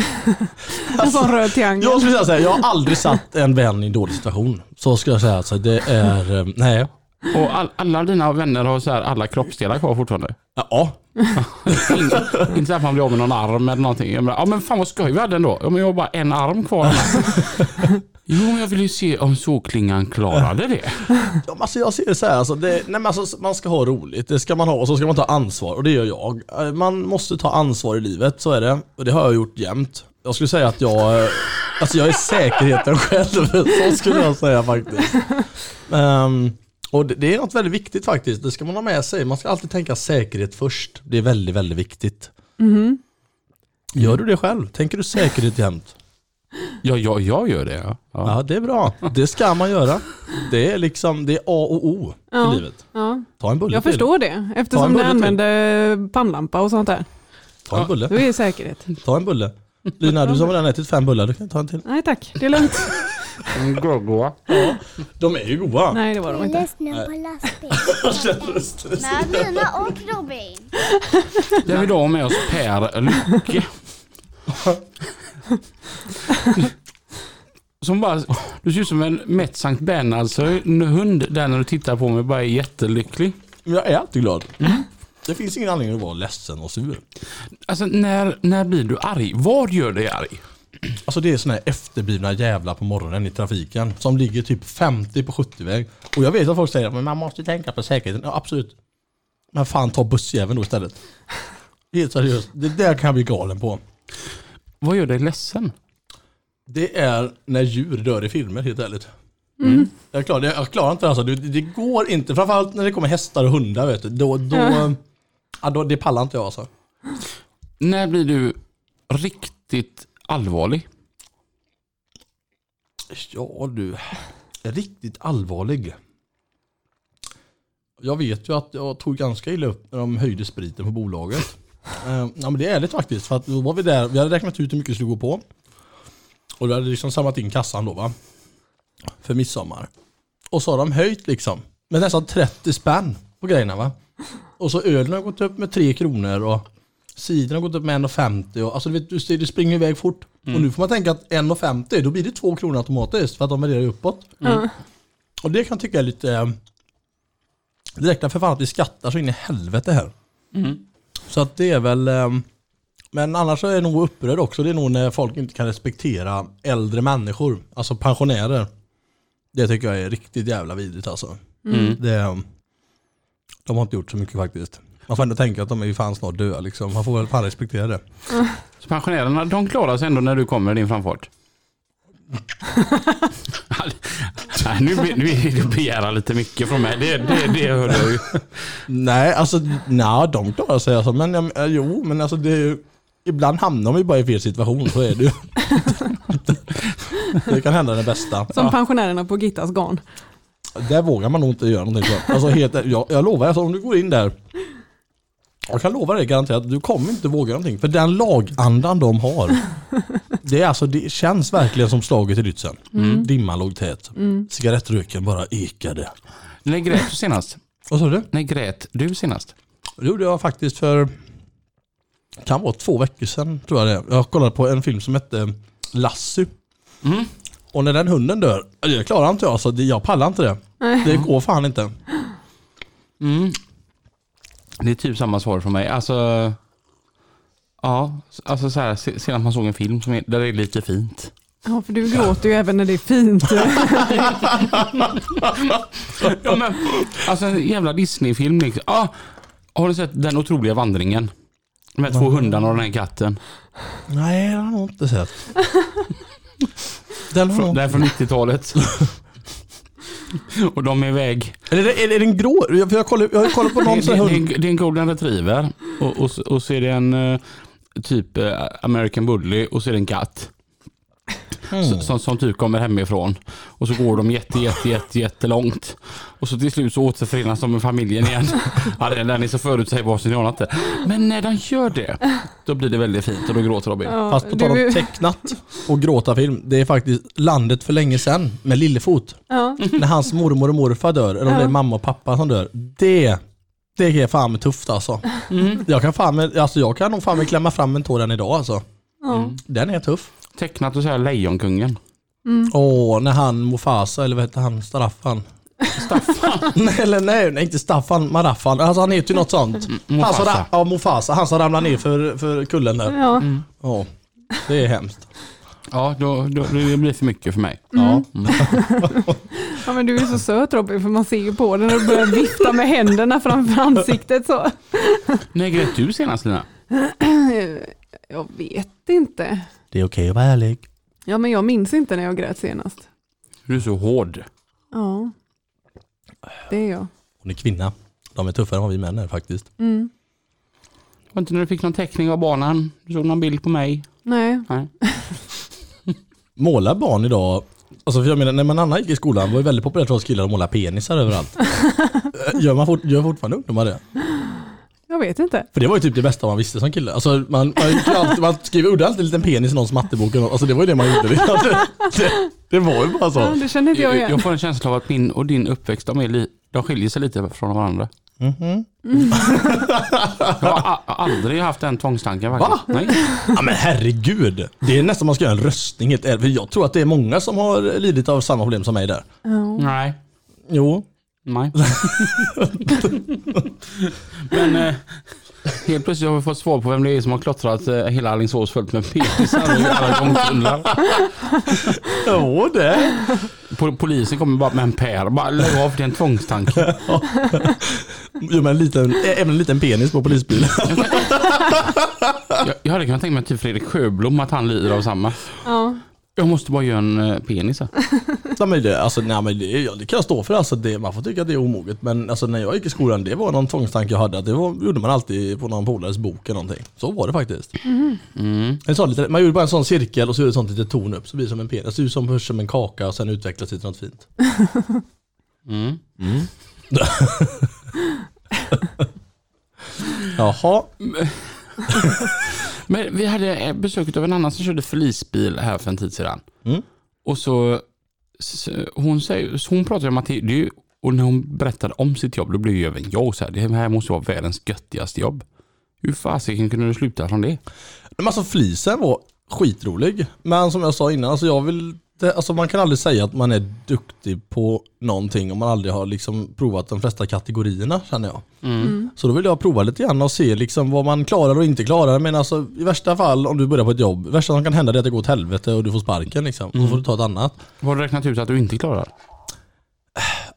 En sån röd triangel. jag skulle säga så här, jag har aldrig satt en vän i en dålig situation. Så skulle jag säga. Alltså, det är, eh, nej. Och all, alla dina vänner har så här alla kroppsdelar kvar fortfarande? Ja, inte, *laughs* inte så att man blir av med någon arm eller någonting. Jag menar, ja men fan vad skoj vi hade ändå. Ja, men jag har bara en arm kvar. *laughs* jo, men jag vill ju se om såklingan klarade det. Ja, men alltså jag ser det så här, alltså det, nej men alltså man ska ha roligt, det ska man ha och så ska man ta ansvar och det gör jag. Eh, Man måste ta ansvar i livet, så är det. Och det har jag gjort jämt. Jag skulle säga att jag, alltså jag är säkerheten *laughs* själv, så skulle jag säga faktiskt. Ehm, och det, det är något väldigt viktigt faktiskt, det ska man ha med sig. Man ska alltid tänka säkerhet först. Det är väldigt, väldigt viktigt. Gör du det själv? Tänker du säkerhet jämt? *laughs* Ja, jag, jag gör det. Ja. Ja. Ja, det är bra. Det ska man göra. Det är liksom, det är A och O Ja. i livet. Ja, Ta en bulle jag till. förstår det, eftersom till. använder pannlampa och sånt där. Ta en bulle. Då är det säkerhet. Ta en bulle. Lina, du som redan ätit fem bullar, du kan ta en till. Nej tack, det är lugnt. *laughs* En goa. De är ju goda. Nej det var de inte. lyssnar på lastbil. *laughs* Med Lina och Robin. Det har vi då med oss Per Lycke. Som bara, du ser ut som en mätt Sankt Bernhardshund där när du tittar på mig bara är jättelycklig. Jag är alltid glad. Det finns ingen anledning att vara ledsen och sur. Alltså när, när blir du arg? Vad gör dig arg? Alltså det är såna här efterblivna jävlar på morgonen i trafiken som ligger typ 50 på 70-väg. Och jag vet att folk säger att man måste tänka på säkerheten. Ja absolut. Men fan ta bussjäveln då istället. Helt seriöst. Det där kan jag bli galen på. Vad gör dig ledsen? Det är när djur dör i filmer helt ärligt. Jag, klarar, jag, klarar inte det alltså. Det, det går inte. Framförallt när det kommer hästar och hundar vet du. Då, då, Ja. ja, då, det pallar inte jag alltså. När blir du riktigt allvarlig? Ja du, riktigt allvarlig. Jag vet ju att jag tog ganska illa upp när de höjde spriten på bolaget. *laughs* Eh, ja men det är ärligt faktiskt. För att då var vi där, vi hade räknat ut hur mycket det skulle gå på. Och vi hade liksom samlat in kassan då va. För midsommar. Och så har de höjt liksom. Med nästan 30 spänn på grejerna va. Och så ölen har gått upp med 3 kronor och cidern har gått upp med 1,50 och alltså du vet, du ser, det springer iväg fort. Och nu får man tänka att 1,50 då blir det 2 kronor automatiskt för att de värderar uppåt. Ja. Och det kan jag tycka är lite... eh, Det räknar för fan att vi skattar så in i helvete här. Så att det är väl... eh, Men annars är jag nog upprörd också. Det är nog när folk inte kan respektera äldre människor. Alltså pensionärer. Det tycker jag är riktigt jävla vidrigt alltså. Det, eh, de har inte gjort så mycket faktiskt. Man får ändå tänka att de är ju fan snart döda liksom. Man får väl fan respektera det. Så pensionärerna, de klarar sig ändå när du kommer i din framfart? *laughs* Nej, nu, nu är det att begära lite mycket från mig. Det, det, det hör jag ju. Nej, alltså nej, de klarar sig alltså. Men ja, jo, men alltså det är ju, Ibland hamnar man ju bara i fel situation, så är det ju. *laughs* det kan hända det bästa. Som pensionärerna på Gittas garn. Där vågar man nog inte göra någonting. Alltså helt, jag, jag lovar, alltså, om du går in där. Jag kan lova dig garanterat, du kommer inte våga någonting. För den lagandan de har. Det, är alltså, det känns verkligen som slaget i Lützen. Dimman låg tät. Cigarettröken bara ekade. När grät du senast? Vad sa du? När grät du senast? Det gjorde jag faktiskt för, kan vara två veckor sedan tror jag det. Jag kollade på en film som hette Lassie. Mm. Och när den hunden dör, det klarar inte jag alltså. Jag pallar inte det. Det går fan inte. Mm. Det är typ samma svar från mig. Alltså, ja, alltså så här, se- senast man såg en film som är, där det är lite fint. Ja, för du gråter ju även när det är fint. *laughs* Ja, men, alltså en jävla Disney-film. Liksom. Ah, har ni sett Den otroliga vandringen? Här två hundarna och den här katten. Nej, det har jag nog inte sett. Den har den är från 90-talet. *laughs* *laughs* och de är iväg. Är det, är det en grå? För jag kollar, jag kollar på någon det, hund. en- det är en golden retriever. Och, och, och så är det en eh, typ eh, American bully och så är det en katt. Mm. Som, som typ kommer hemifrån. Och så går de jätte, jätte, jätte, jättelångt. Och så till slut så återförenas de med familjen igen. *laughs* ja, den den är så förutsägbar så ni anar inte. Men när de gör det, då blir det väldigt fint och då gråter Robin. Ja, Fast på tal om tecknat och gråta-film. Det är faktiskt Landet för länge sedan med Lillefot. ja. När hans mormor och morfar dör, eller om det är mamma och pappa som dör. Det, det är fan med tufft alltså. Jag kan fan med, alltså jag kan nog fan med klämma fram en tå den idag alltså. Ja. Den är tuff. Tecknat och så här Lejonkungen. Åh, när han Mufasa, eller vad heter han, Staffan? Staffan. *laughs* nej, eller nej, nej, inte Staffan, Maraffan. Alltså han heter ju något sånt. Han som, ra- ja, Mufasa, han som ramlar ner för, för kullen där. Ja. Ja, det är hemskt. Ja, då, då, det blir för mycket för mig. Ja. *laughs* ja, men du är så söt Robin, för man ser ju på dig när du börjar vifta med händerna framför ansiktet så. När grät du senast Lina? *clears throat* Jag vet inte. Det är okej att vara ärlig. Ja, men jag minns inte när jag grät senast. Du är så hård. Ja, det är jag. Hon är kvinna. De är tuffare än vad vi män är faktiskt. Mm. Var inte när du fick någon teckning av barnen? Du såg någon bild på mig? Nej, Nej. *laughs* Målar barn idag, alltså för jag menar när man annan gick i skolan var det väldigt populärt för oss killar att måla penisar överallt. *laughs* Eh, gör, man fort, gör fortfarande ungdomar det? Jag vet inte. För det var ju typ det bästa man visste som kille. Alltså man, man, alltid, man skrev, gjorde alltid en liten penis i någons mattebok. Alltså det var ju det man gjorde. *laughs* Det, det, det var ju bara Ja, så. det känner inte jag igen. jag får en känsla av att min och din uppväxt, de, är li, de skiljer sig lite från varandra. Mhm. Jag har aldrig haft den tvångstanken. Va? Nej. Ja men herregud. Det är nästan man ska göra en röstning. För jag tror att det är många som har lidit av samma problem som mig där. Ja. Nej. Jo. Nej. *laughs* Men eh, helt plötsligt har vi fått svar på vem det är som har klottrat eh, hela Alingsås fullt med penisar och alla gångtunnlar. Jo det. Po- Polisen kommer bara med en pär. Bara lägg av, det är en tvångstanke. Jo men en liten, även en liten penis på polisbilen. Jag, jag hade kunnat tänka mig typ Fredrik Sjöblom att han lider av samma. Ja. Jag måste bara göra en eh, penis. här. *laughs* Ja, men det, alltså, nej, men det, ja, det kan jag stå för. Alltså, det, man får tycka att det är omoget. Men alltså, när jag gick i skolan, det var någon tvångstanke jag hade. Att det var, gjorde man alltid på någon polares bok eller någonting. Så var det faktiskt. Mm. En sån lite, man gjorde bara en sån cirkel och så gjorde ett sånt litet torn upp. Så blir det som en penis. Det ser ut som, först som en kaka och sen utvecklas det till något fint. Mm. *laughs* Jaha. *laughs* Men vi hade eh, besök av en annan som körde förlisbil här för en tid sedan. Mm. Och så, s- hon, säger, så hon pratade om att det, det och när hon berättade om sitt jobb, då blev ju även jag så här, det här måste vara världens göttigaste jobb. Hur fasiken kunde du sluta från det? Men alltså flisen var skitrolig. Men som jag sa innan, alltså jag vill det, alltså man kan aldrig säga att man är duktig på någonting om man aldrig har liksom provat de flesta kategorierna känner jag. Så då vill jag prova lite grann och se liksom vad man klarar och inte klarar. Men alltså i värsta fall om du börjar på ett jobb, det värsta som kan hända är att det går åt helvete och du får sparken liksom. Så får du ta ett annat. Vad har du räknat ut att du inte klarar?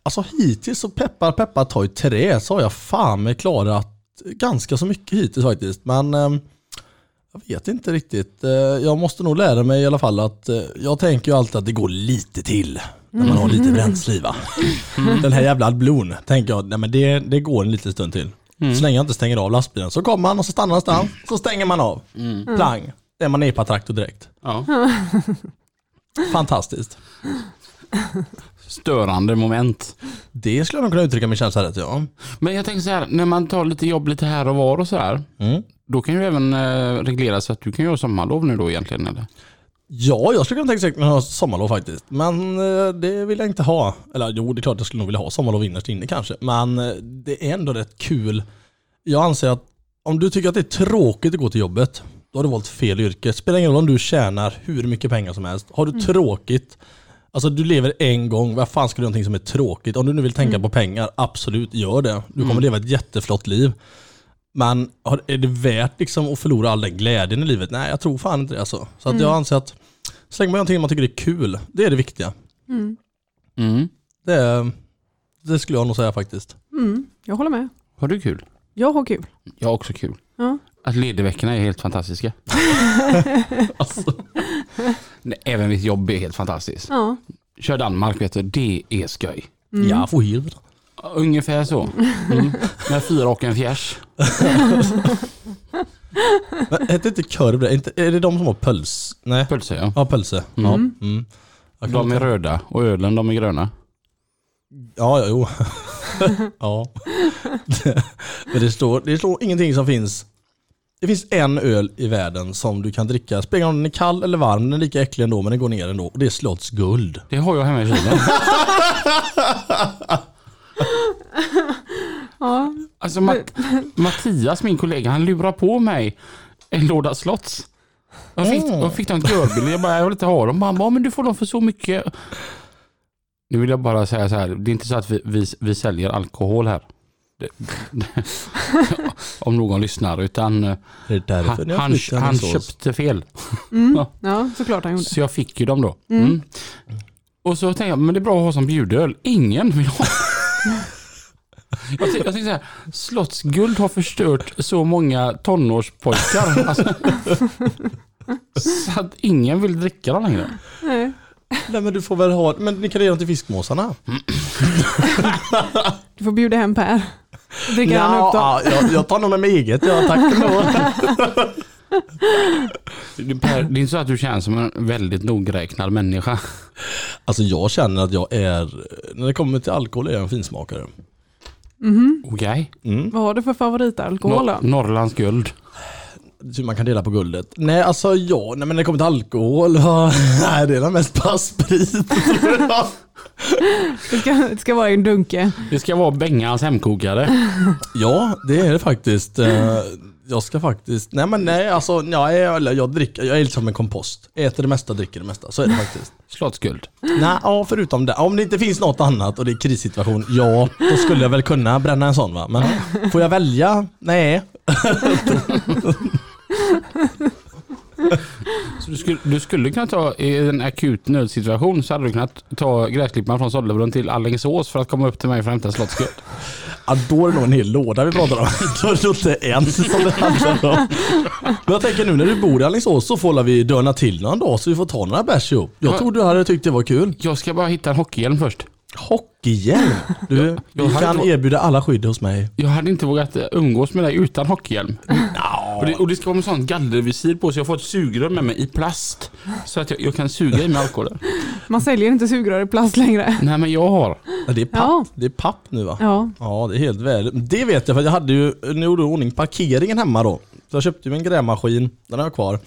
Alltså hittills så peppar peppar ta i trä så har jag fan med klarat ganska så mycket hittills faktiskt. Men eh, jag vet inte riktigt. Eh, jag måste nog lära mig i alla fall att eh, jag tänker ju alltid att det går lite till när man har lite bränsle i va. Den här jävla adblon tänker jag, nej men det, det går en liten stund till. Så länge jag inte stänger av lastbilen så kommer man och så stannar någonstans, så stänger man av. Plang, är man epa-traktor direkt. Ja. Fantastiskt. Störande moment. Det skulle jag nog kunna uttrycka min känsla rätt ja. Men jag tänker så här, när man tar lite jobb lite här och var och så här. Mm. Då kan ju även eh, regleras så att du kan göra sommarlov nu då egentligen eller? Ja, jag skulle kunna tänka mig att ha sommarlov faktiskt. Men eh, det vill jag inte ha. Eller jo, det är klart jag skulle nog vilja ha sommarlov innerst inne kanske. Men eh, det är ändå rätt kul. Jag anser att om du tycker att det är tråkigt att gå till jobbet, då har du valt fel yrke. Spelar ingen roll om du tjänar hur mycket pengar som helst. Har du tråkigt, alltså du lever en gång, vad fan ska du göra någonting som är tråkigt? Om du nu vill tänka på pengar, absolut gör det. Du kommer leva ett jätteflott liv. Men är det värt liksom att förlora all den glädjen i livet? Nej, jag tror fan inte det alltså. Så att jag anser att Så länge man gör någonting man tycker är kul, det är det viktiga. Mm. Mm. Det, det skulle jag nog säga faktiskt. Mm. Jag håller med. Har du kul? Jag har kul. Jag har också kul. Ja. Att ledigveckorna är helt fantastiska. *laughs* Alltså, Nej, Även mitt jobb är helt fantastiskt. Ja. Kör Danmark vet du, det är skoj. Mm. Jag får helt. Ungefär så. *laughs* Mm. Med fyra och en fjärs. *laughs* Heter inte korv det? Är det de som har pöls? Nej. Pölse ja. Ja, pölse. Ja. Mm. Mm. Jag kan De är röda och ölen de är gröna. Ja, ja, jo. ja. Men det står, det står ingenting som finns. Det finns en öl i världen som du kan dricka. Spelar om den är kall eller varm, den är lika äcklig ändå men den går ner ändå. Och det är Slotts guld. Det har jag hemma i kylen. *laughs* Ja. Alltså Matt- Mattias, min kollega, han lurar på mig en låda slotts. Jag fick, Mm. jag fick en görbil, jag bara, jag vill inte ha dem. Han bara, men du får dem för så mycket. Nu vill jag bara säga så här, det är inte så att vi, vi, vi säljer alkohol här. Om någon lyssnar, utan eh, han, han, han köpte fel. Mm. ja, såklart han gjorde. Så jag fick ju dem då. Mm. Och så tänkte jag, men det är bra att ha som bjudöl. Ingen vill ha. *laughs* Jag tänkte, jag tänkte så här, Slottsguld har förstört så många tonårspojkar. *laughs* Alltså, så att ingen vill dricka dem längre. Nej. Nej men du får väl ha, men ni kan ge dem till fiskmåsarna. Du får bjuda hem Per. Dricker han upp dem. ja, jag, jag tar nog med eget, ja tack ändå. Det Per, det är inte så att du känns som en väldigt nogräknad människa. Alltså jag känner att jag är, när det kommer till alkohol är jag en finsmakare. Okej. Mm. Vad har du för favoritalkohol då? Nor- Norrlands guld. Så man kan dela på guldet. Nej alltså ja, nej men när det kommer till alkohol, *laughs* nej det är den mest bara sprit. Det ska, det ska vara en dunke. Det ska vara Bengans hemkokare. *laughs* ja, det är det faktiskt. Eh, Jag ska faktiskt, nej men nej alltså, ja, jag, jag dricker, jag är lite som en kompost. Äter det mesta, dricker det mesta. Så är det faktiskt. Slottsguld. nej, ja förutom det. Om det inte finns något annat och det är krissituation, ja, då skulle jag väl kunna bränna en sån va. Men får jag välja? Nej. *laughs* Så du skulle, du skulle kunna ta i en akut nödsituation så hade du kunnat ta gräsklipparen från Sollebrunn till Alingsås för att komma upp till mig för att hämta slottsguld. Ja, då är det nog en hel låda vi pratar om. *laughs* Då är det inte en som det handlar om. Men jag tänker nu när du bor i Alingsås så får vi dörna till någon dag så vi får ta några bärs ihop. Jag Ja. tror du hade tyckt det var kul. Jag ska bara hitta en hockeyhjälm först. Hockeyhjälm. *laughs* Du, jag hade kan erbjuda alla skydd hos mig. Jag hade inte vågat eh, umgås med dig utan hockeyhjälm. Och, det, och det ska vara med sån gallervisir på så jag får ett sugrör med mig i plast. Så att jag, jag kan suga i mig alkoholen. Man säljer inte sugrör i plast längre. Nej men jag har. Ja, det är papp. Ja. Det är papp nu va? Ja. Ja, det är helt värdigt. Det vet jag för jag hade ju, nu gjorde ordning parkeringen hemma då. Så jag köpte ju en grävmaskin, den har jag kvar.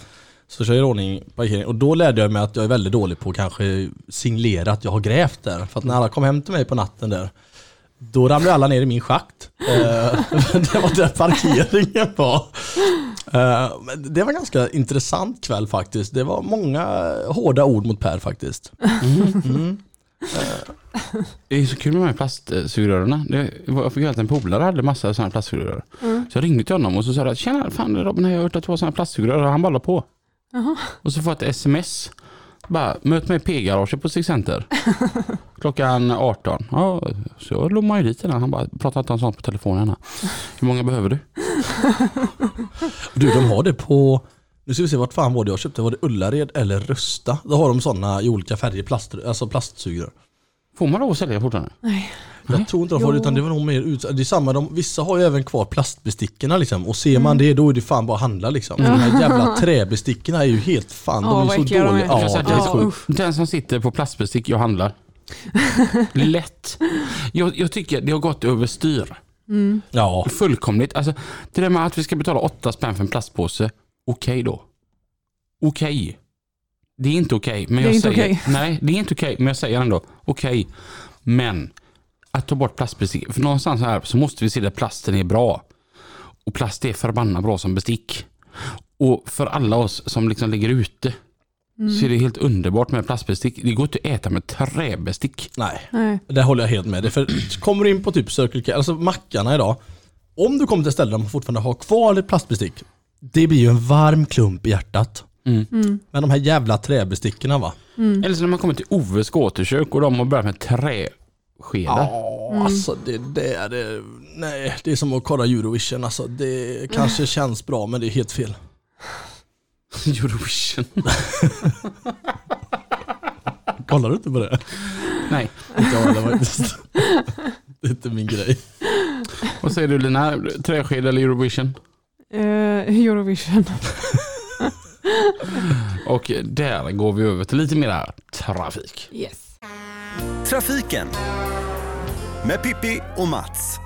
Så kör jag i ordning parkeringen och då lärde jag mig att jag är väldigt dålig på att kanske signalera att jag har grävt där. För att när alla kom hem till mig på natten där, då ramlade alla ner i min schakt. Eh, *laughs* det var där parkeringen var. Eh, det var en ganska intressant kväll faktiskt. Det var många hårda ord mot Per faktiskt. Mm. Det är så kul med de här plastsugrören. Jag fick höra att en polare hade massa sådana plastsugrör. Så jag ringde till honom och så sa jag Tjena, fan Robin, jag har hört att du har sådana plastsugrör. Och han bara på. Jaha. Och så får jag ett sms. Bara, möt mig i P-garaget på Center. *laughs* Klockan 18. Ja, så jag låg man ju dit innan. Han bara, pratar inte om sånt på telefonen. här. Hur många behöver du? *laughs* Du, de har det på, nu ska vi se vart fan var det jag köpte, var det Ullared eller Rusta? Då har de sådana i olika färger, plast, alltså plastsugrör. Får man att sälja fortfarande? Nej. Jag tror inte de får det utan det var nog mer ut, det är samma, de, vissa har ju även kvar plastbestickorna liksom och ser man det då är det fan bara att handla liksom. De här jävla *laughs* träbestickorna är ju helt fan, Ja, de är så äckliga de dåliga. är. Ja, det är ja. Den som sitter på plastbestick, jag handlar. *laughs* Lätt. Jag, jag tycker det har gått överstyr. Ja, Fullkomligt. Alltså, det där med att vi ska betala åtta spänn för en plastpåse. Okej då. Okej. Det är inte okej. men Det är jag säger, okej. Nej, det är inte okej. men jag säger ändå okej. Men att ta bort plastbestick. För någonstans här så måste vi se att plasten är bra. Och plast är förbannat bra som bestick. Och för alla oss som liksom ligger ute så är det helt underbart med plastbestick. Det går inte att äta med träbestick. nej. Nej. Det håller jag helt med dig. För kommer du in på typ Circle K, alltså mackarna idag. Om du kommer till ställen där man fortfarande har kvar ett plastbestick. Det blir ju en varm klump i hjärtat. Men de här jävla träbestickorna va? Eller så när man kommer till Oves återkök och de har börjat med träskedar. Ja, alltså det där är, nej, det är som att kolla Eurovision alltså. Det kanske känns bra men det är helt fel. *laughs* Eurovision. *laughs* Kollar du inte på det? Nej. *laughs* Inte jag heller faktiskt. Det är inte min grej. Vad säger du Lina? Träsked eller Eurovision? Eh, Eurovision. Och där går vi över till lite mer trafik. Yes. Trafiken med Pippi och Mats.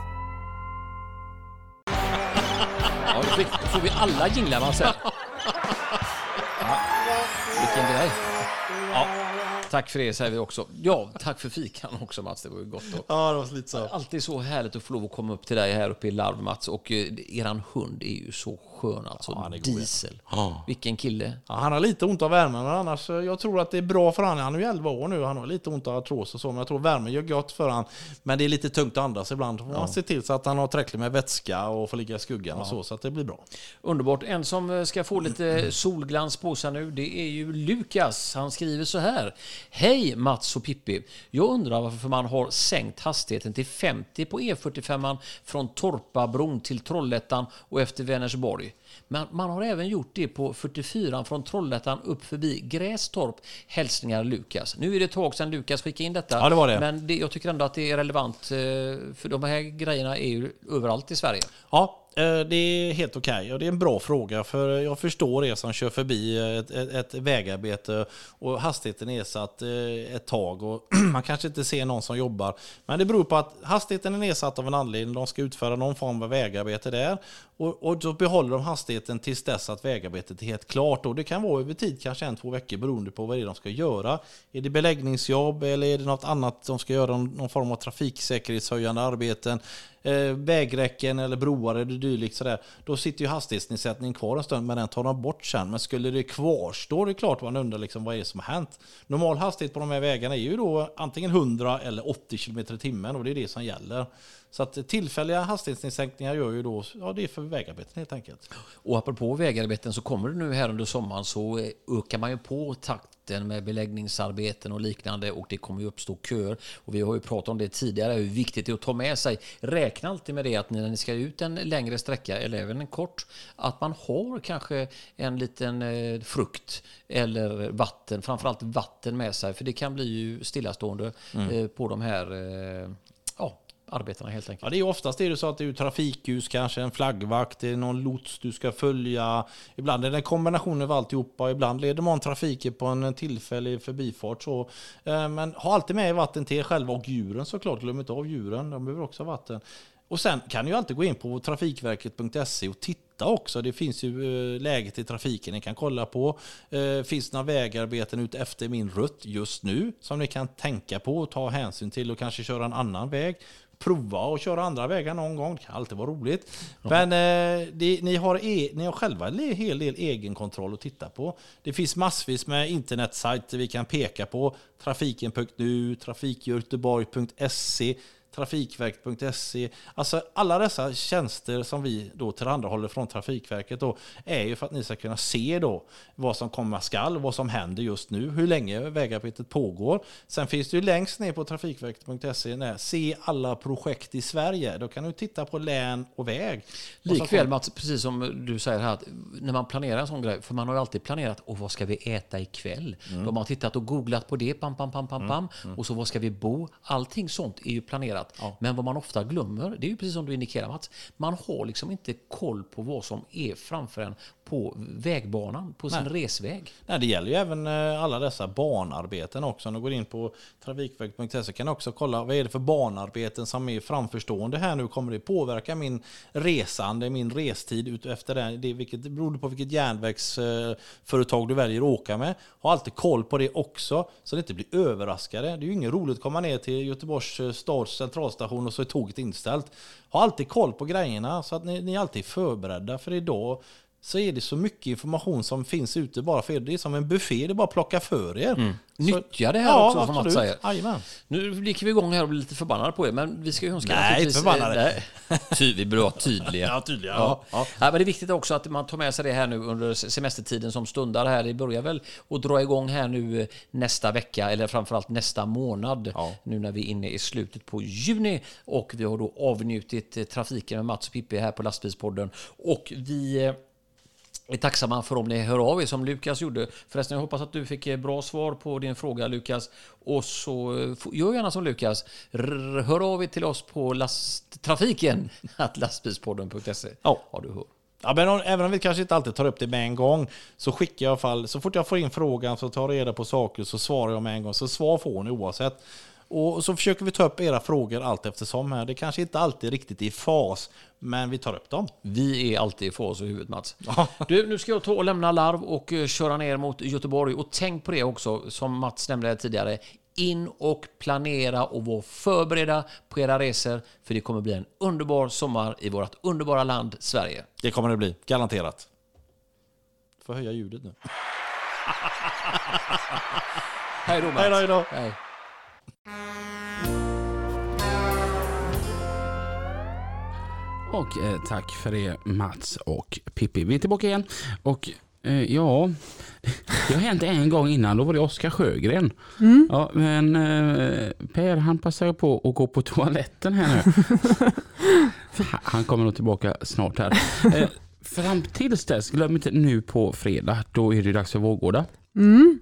Ja, då fick, får vi alla jinglar man säger. *laughs* Ja, vilken grej. Ja, tack för det säger vi också. Ja, tack för fikan också Mats, det var ju gott. Och Ja, det var lite så. alltid så härligt att få lov att komma upp till dig här uppe i Larv Mats. Och eh, eran hund är ju så skön alltså. han är god, ja. Diesel. Vilken kille. Ja, han har lite ont av värmen, men annars eh, jag tror att det är bra för honom. Han är ju 11 år nu, han har lite ont av artros och så, men jag tror värmen gör gott för honom. Men det är lite tungt att andas ibland. Får man se till så att han har tillräckligt med vätska och får ligga i skuggan och så, så att det blir bra. Underbart. En som eh, ska få lite solglans på sig nu, det är ju Lukas. Han skriver så här. Hej Mats och Pippi. Jag undrar varför man har sänkt hastigheten till 50 på E45 från Torpabron till Trollhättan och efter Vänersborg. Men man har även gjort det på 44 från Trollhättan upp förbi Grästorp. Hälsningar Lukas. Nu är det ett tag sedan Lukas skickade in detta. Ja, det var det. Men det, jag tycker ändå att det är relevant, eh, för de här grejerna är ju överallt i Sverige. Ja, Eh, det är helt okej och det är en bra fråga för jag förstår er som kör förbi eh, ett, ett, ett vägarbete och hastigheten är nedsatt eh, ett tag och *clears throat* man kanske inte ser någon som jobbar. Men det beror på att hastigheten är nedsatt av en anledning. De ska utföra någon form av vägarbete där och, och då behåller de hastigheten tills dess att vägarbetet är helt klart. Och det kan vara över tid, kanske en, två veckor beroende på vad det är de ska göra. Är det beläggningsjobb eller är det något annat de ska göra, någon form av trafiksäkerhetshöjande arbeten? Eh, vägräcken eller broar eller dylikt sådär, då sitter ju hastighetsnedsättningen kvar en stund, men den tar de bort sen. Men skulle det kvarstå, det är klart man undrar liksom, vad är det som har hänt. Normal hastighet på de här vägarna är ju då antingen 100 eller 80 km i timmen och det är det som gäller. Så att tillfälliga hastighetsnedsänkningar gör ju då, ja det är för vägarbeten helt enkelt. Och apropå vägarbeten så kommer det nu här under sommaren så eh, ökar man ju på takten med beläggningsarbeten och liknande och det kommer ju uppstå köer. Och vi har ju pratat om det tidigare hur viktigt det är att ta med sig. Räkna alltid med det att när ni ska ut en längre sträcka eller även en kort att man har kanske en liten eh, frukt eller vatten, framförallt vatten med sig för det kan bli ju stillastående eh, på de här arbetarna helt enkelt. Ja, det är oftast är det så att det är trafikljus, kanske en flaggvakt, det är någon lots du ska följa. Ibland är det en kombination av alltihopa, ibland leder man trafiken på en tillfällig förbifart. Så. Eh, men ha alltid med vatten till er själva och djuren såklart, glöm inte av djuren, de behöver också vatten. Och sen kan ni ju alltid gå in på trafikverket.se och titta också. Det finns ju eh, läget i trafiken ni kan kolla på. Eh, finns det några vägarbeten ut efter min rutt just nu som ni kan tänka på och ta hänsyn till och kanske köra en annan väg prova att köra andra vägar någon gång. Det kan alltid vara roligt. Men eh, det, ni, har e, ni har själva en hel del egenkontroll att titta på. Det finns massvis med internetsajter vi kan peka på. Trafiken.nu, trafikgöteborg.se Trafikverket.se. Alltså alla dessa tjänster som vi då tillhandahåller från Trafikverket då är ju för att ni ska kunna se då vad som komma skall, vad som händer just nu, hur länge vägarbetet pågår. Sen finns det ju längst ner på Trafikverket.se se alla projekt i Sverige. Då kan du titta på län och väg. Likväl Mats, precis som du säger här, att när man planerar en sån grej, för man har ju alltid planerat, och vad ska vi äta ikväll? Då har man tittat och googlat på det, pam, pam, pam, pam, pam. och så var ska vi bo? Allting sånt är ju planerat. Men vad man ofta glömmer, det är ju precis som du indikerar Mats, man har liksom inte koll på vad som är framför en på vägbanan, på sin resväg. Nej, det gäller ju även eh, alla dessa banarbeten också. Om du går in på trafikverket.se kan du också kolla vad är det för banarbeten som är framförstående här nu. Kommer det påverka min resande, min restid ut efter det? det vilket, det beror på vilket järnvägsföretag du väljer att åka med. Ha alltid koll på det också så det inte blir överraskade. Det är ju inget roligt att komma ner till Göteborgs eh, stads centralstation och så är tåget inställt. Ha alltid koll på grejerna så att ni, ni är alltid förberedda för idag så är det så mycket information som finns ute bara för er. Det är som en buffé, det är bara att plocka för er. Så, Nyttja det här ja, också, som Mats absolut. säger. Jajamän. Nu gick vi igång här och blev lite förbannade på er, men vi ska ju önska Nej, inte förbannade. Nej. *laughs* Ty, vi vara tydliga. Ja, tydliga. Ja. Ja. Ja, men det är viktigt också att man tar med sig det här nu under semestertiden som stundar här. Det börjar väl att dra igång här nu eh, nästa vecka eller framförallt nästa månad. Nu när vi är inne i slutet på juni och vi har då avnjutit eh, trafiken med Mats och Pippi här på Lastbilspodden. Och vi eh, är tacksamma för om ni hör av er som Lukas gjorde. Förresten, jag hoppas att du fick eh, bra svar på din fråga Lukas. Och så eh, gör gärna som Lukas. Hör av er till oss på lasttrafiken *laughs* att lastbilspodden.se. Ja. ja, du hör. Ja, men om, även om vi kanske inte alltid tar upp det med en gång så skickar jag i alla fall, så fort jag får in frågan så tar jag reda på saker så svarar jag med en gång. Så svar får ni oavsett. Och så försöker vi ta upp era frågor allt eftersom här. Det kanske inte alltid är riktigt i fas, men vi tar upp dem. Vi är alltid för oss i huvudet Mats. *laughs* Du, nu ska jag ta och lämna larv och eh, köra ner mot Göteborg. Och tänk på det också, som Mats nämnde tidigare. In och planera och var förberedda på era resor. För det kommer bli en underbar sommar i vårt underbara land Sverige. Det kommer det bli, garanterat. Får höja ljudet nu. *laughs* Hej då Mats. Hej då, hej då. Hej. Och eh, tack för det Mats och Pippi. Vi är tillbaka igen. Och eh, ja, *laughs* det har hänt en gång innan. Då var det Oskar Sjögren. Ja, men eh, Per han passar på att gå på toaletten här nu. *laughs* han kommer nog tillbaka snart här. Eh, fram tills dess, glöm inte nu på fredag. Då är det dags för Vårgårda. Mm.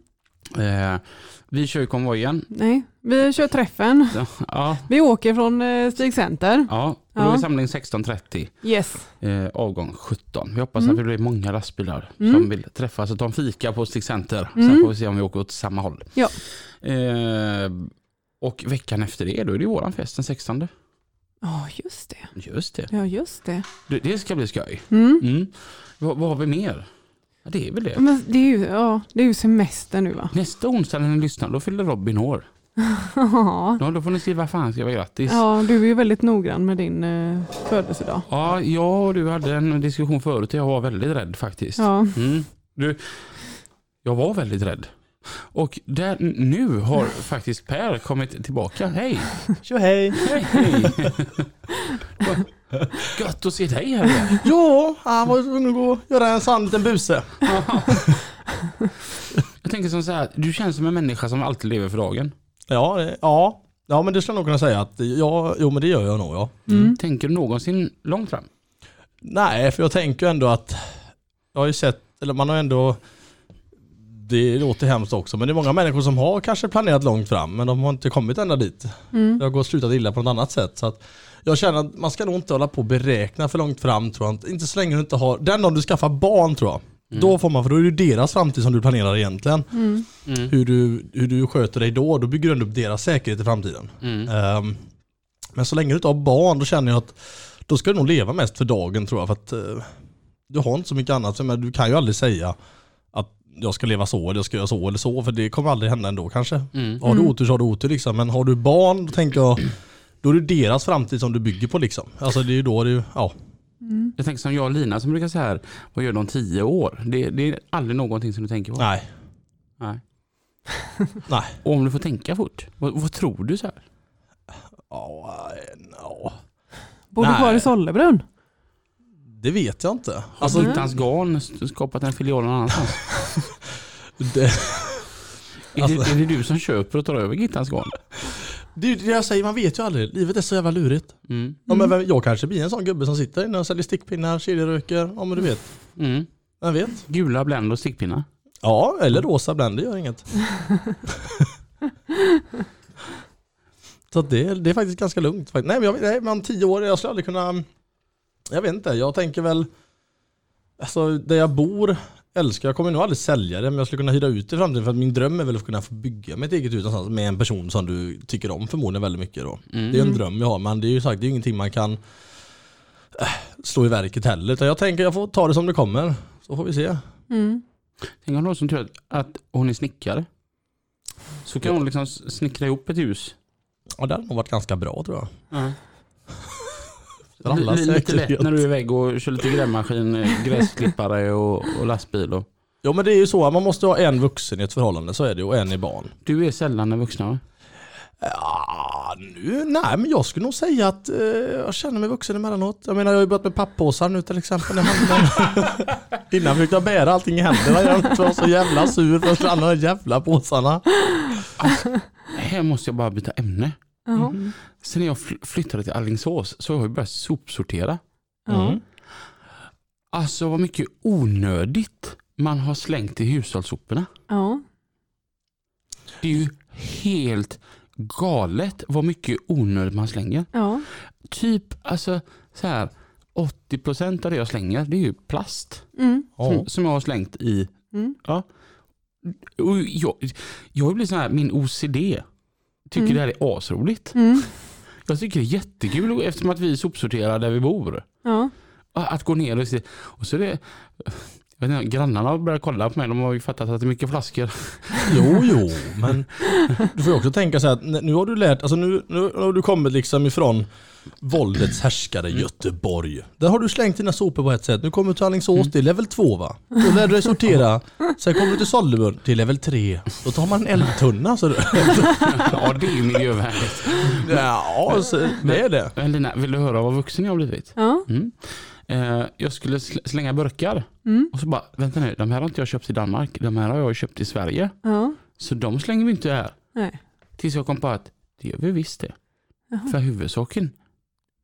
Vi kör ju konvojen. Nej, vi kör träffen. Ja, Vi åker från eh, Stig Center. ja. Och då är samling 16.30. Yes. Eh, avgång 17. Vi hoppas Mm. att det blir många lastbilar Mm. som vill träffas och ta en fika på Stig Center. Mm. Sen får vi se om vi åker åt samma håll. Ja. Eh, och veckan efter det, då är det våran fest den 16. Ja, just det. Just det. Ja, just det. Det, det ska bli skoj. Mm. Mm. Vad, vad har vi mer? Ja, det är väl det. Men det är ju, ja, det är ju semester nu va? Nästa onsdag när ni lyssnar, då fyller Robin år. *laughs* Ja. Då får ni skriva fan ska jag grattis. Ja, du är ju väldigt noggrann med din eh, födelsedag. Ja, jag och du hade en diskussion förut och jag var väldigt rädd faktiskt. Ja. Mm. Du, jag var väldigt rädd. Och där, nu har faktiskt Per kommit tillbaka. Hej! *laughs* Tjo hej! Hej! *laughs* Gött att se dig här *laughs* igen. Ja, han var tvungen att gå och göra en sann liten buse. *laughs* Jag tänker som så här, du känns som en människa som alltid lever för dagen. Ja, det- ja. Ja men det skulle jag nog kunna säga att ja, jo men det gör jag nog ja. Mm. Tänker du någonsin långt fram? Nej, för jag tänker ju ändå att jag har ju sett, eller man har ändå det låter hemskt också, men det är många människor som har kanske planerat långt fram men de har inte kommit ända dit. Mm. Det har gått slutat illa på något annat sätt. Så att jag känner att man ska nog inte hålla på och beräkna för långt fram tror jag. Inte så länge du inte har, den dagen du skaffar barn tror jag. Då får man, för då är det deras framtid som du planerar egentligen. Mm. Mm. Hur, du, hur du sköter dig då, då bygger du ändå upp deras säkerhet i framtiden. Mm. Ehm, men så länge du inte har barn, då känner jag att då ska du nog leva mest för dagen tror jag. För att eh, du har inte så mycket annat. Men du kan ju aldrig säga jag ska leva så eller jag ska göra så eller så. För det kommer aldrig hända ändå kanske. Mm. Har du otur så har du otur liksom. Men har du barn, då tänker jag, då är det deras framtid som du bygger på liksom. Alltså det är ju då det, ja. Jag tänker som jag och Lina som brukar säga här, vad gör de om tio år? Det, det är aldrig någonting som du tänker på. Nej. Nej. *laughs* Nej. Och om du får tänka fort, vad, vad tror du så här? Ja, ja. Bor du kvar i Sollebrunn? Det vet jag inte. Alltså Alltså, inte hans garn skapat en filial någon annanstans? *laughs* det, Är, det, är det du som köper och tar över Gittans garn? det är det jag säger, man vet ju aldrig. Livet är så jävla lurigt. Mm. Ja, men vem- jag kanske blir en sån gubbe som sitter inne och säljer stickpinnar, kedjeröker, ja men du vet. Mm. Vem vet? Gula Blend och stickpinnar. Ja, eller rosa Blend, det gör inget. *laughs* så det, det är faktiskt ganska lugnt. Nej men, jag, nej, men om tio år, jag skulle aldrig kunna... Jag vet inte, jag tänker väl... Alltså där jag bor älskar, jag kommer nog aldrig sälja det men jag skulle kunna hyra ut det i framtiden för att min dröm är väl att kunna få bygga mitt eget hus någonstans med en person som du tycker om förmodligen väldigt mycket då. Mm. Det är en dröm jag har men det är ju sagt, det är ju ingenting man kan äh, slå i verket heller. Utan jag tänker jag får ta det som det kommer. Så får vi se. Mm. Tänk om någon som tror att, att hon är snickare. Så kan hon liksom snickra ihop ett hus. Ja det hade nog varit ganska bra tror jag. Ja. För alla Lite lätt när du är iväg och kör lite grävmaskin, eh, gräsklippare och, och lastbil. Och. Ja men det är ju så, man måste ha en vuxen i ett förhållande, så är det ju, och en i barn. Du är sällan den vuxna va? Ja, nu, nej men jag skulle nog säga att eh, jag känner mig vuxen emellanåt. Jag menar jag har ju börjat med papppåsar nu till exempel. handen. *laughs* Innan fick jag bära allting i händerna. Jag var så jävla sur för att alla de jävla påsarna. Här måste jag bara byta ämne. Ja. Sen när jag fly- flyttade till Alingsås så har jag börjat sopsortera. Mm. Alltså vad mycket onödigt man har slängt i hushållssoporna. Ja. Det är ju helt galet vad mycket onödigt man slänger. Ja. Typ alltså så här 80% av det jag slänger det är ju plast. Mm. Ja. Som, som jag har slängt i. Mm. Ja. Och jag, jag blir så här, min OCD tycker Mm. det här är asroligt. Mm. Jag tycker det är jättekul eftersom att vi sopsorterar där vi bor. Ja. Att gå ner och se. Och så är det, jag vet inte, grannarna har börjat kolla på mig. De har ju fattat att det är mycket flaskor. *laughs* Jo, jo, men du får ju också tänka så här att nu har du lärt, alltså nu, nu har du kommit liksom ifrån våldets härskare Göteborg. Där har du slängt dina sopor på ett sätt. Nu kommer du till Alingsås, det är level 2 va? Då lär du dig sortera. Sen kommer du till Sollebrunn, det är level 3. Då tar man en eldtunna. Så *laughs* Ja, det är ju miljövänligt. ja, så det är det. Men Lina, vill du höra vad vuxen jag har blivit? Ja. Mm. Eh, jag skulle sl- slänga burkar. Mm. Och så bara, vänta nu, de här har inte jag köpt i Danmark. De här har jag köpt i Sverige. Ja. Så de slänger vi inte här. Nej. Tills jag kom på att det gör vi visst det. Jaha. För huvudsaken,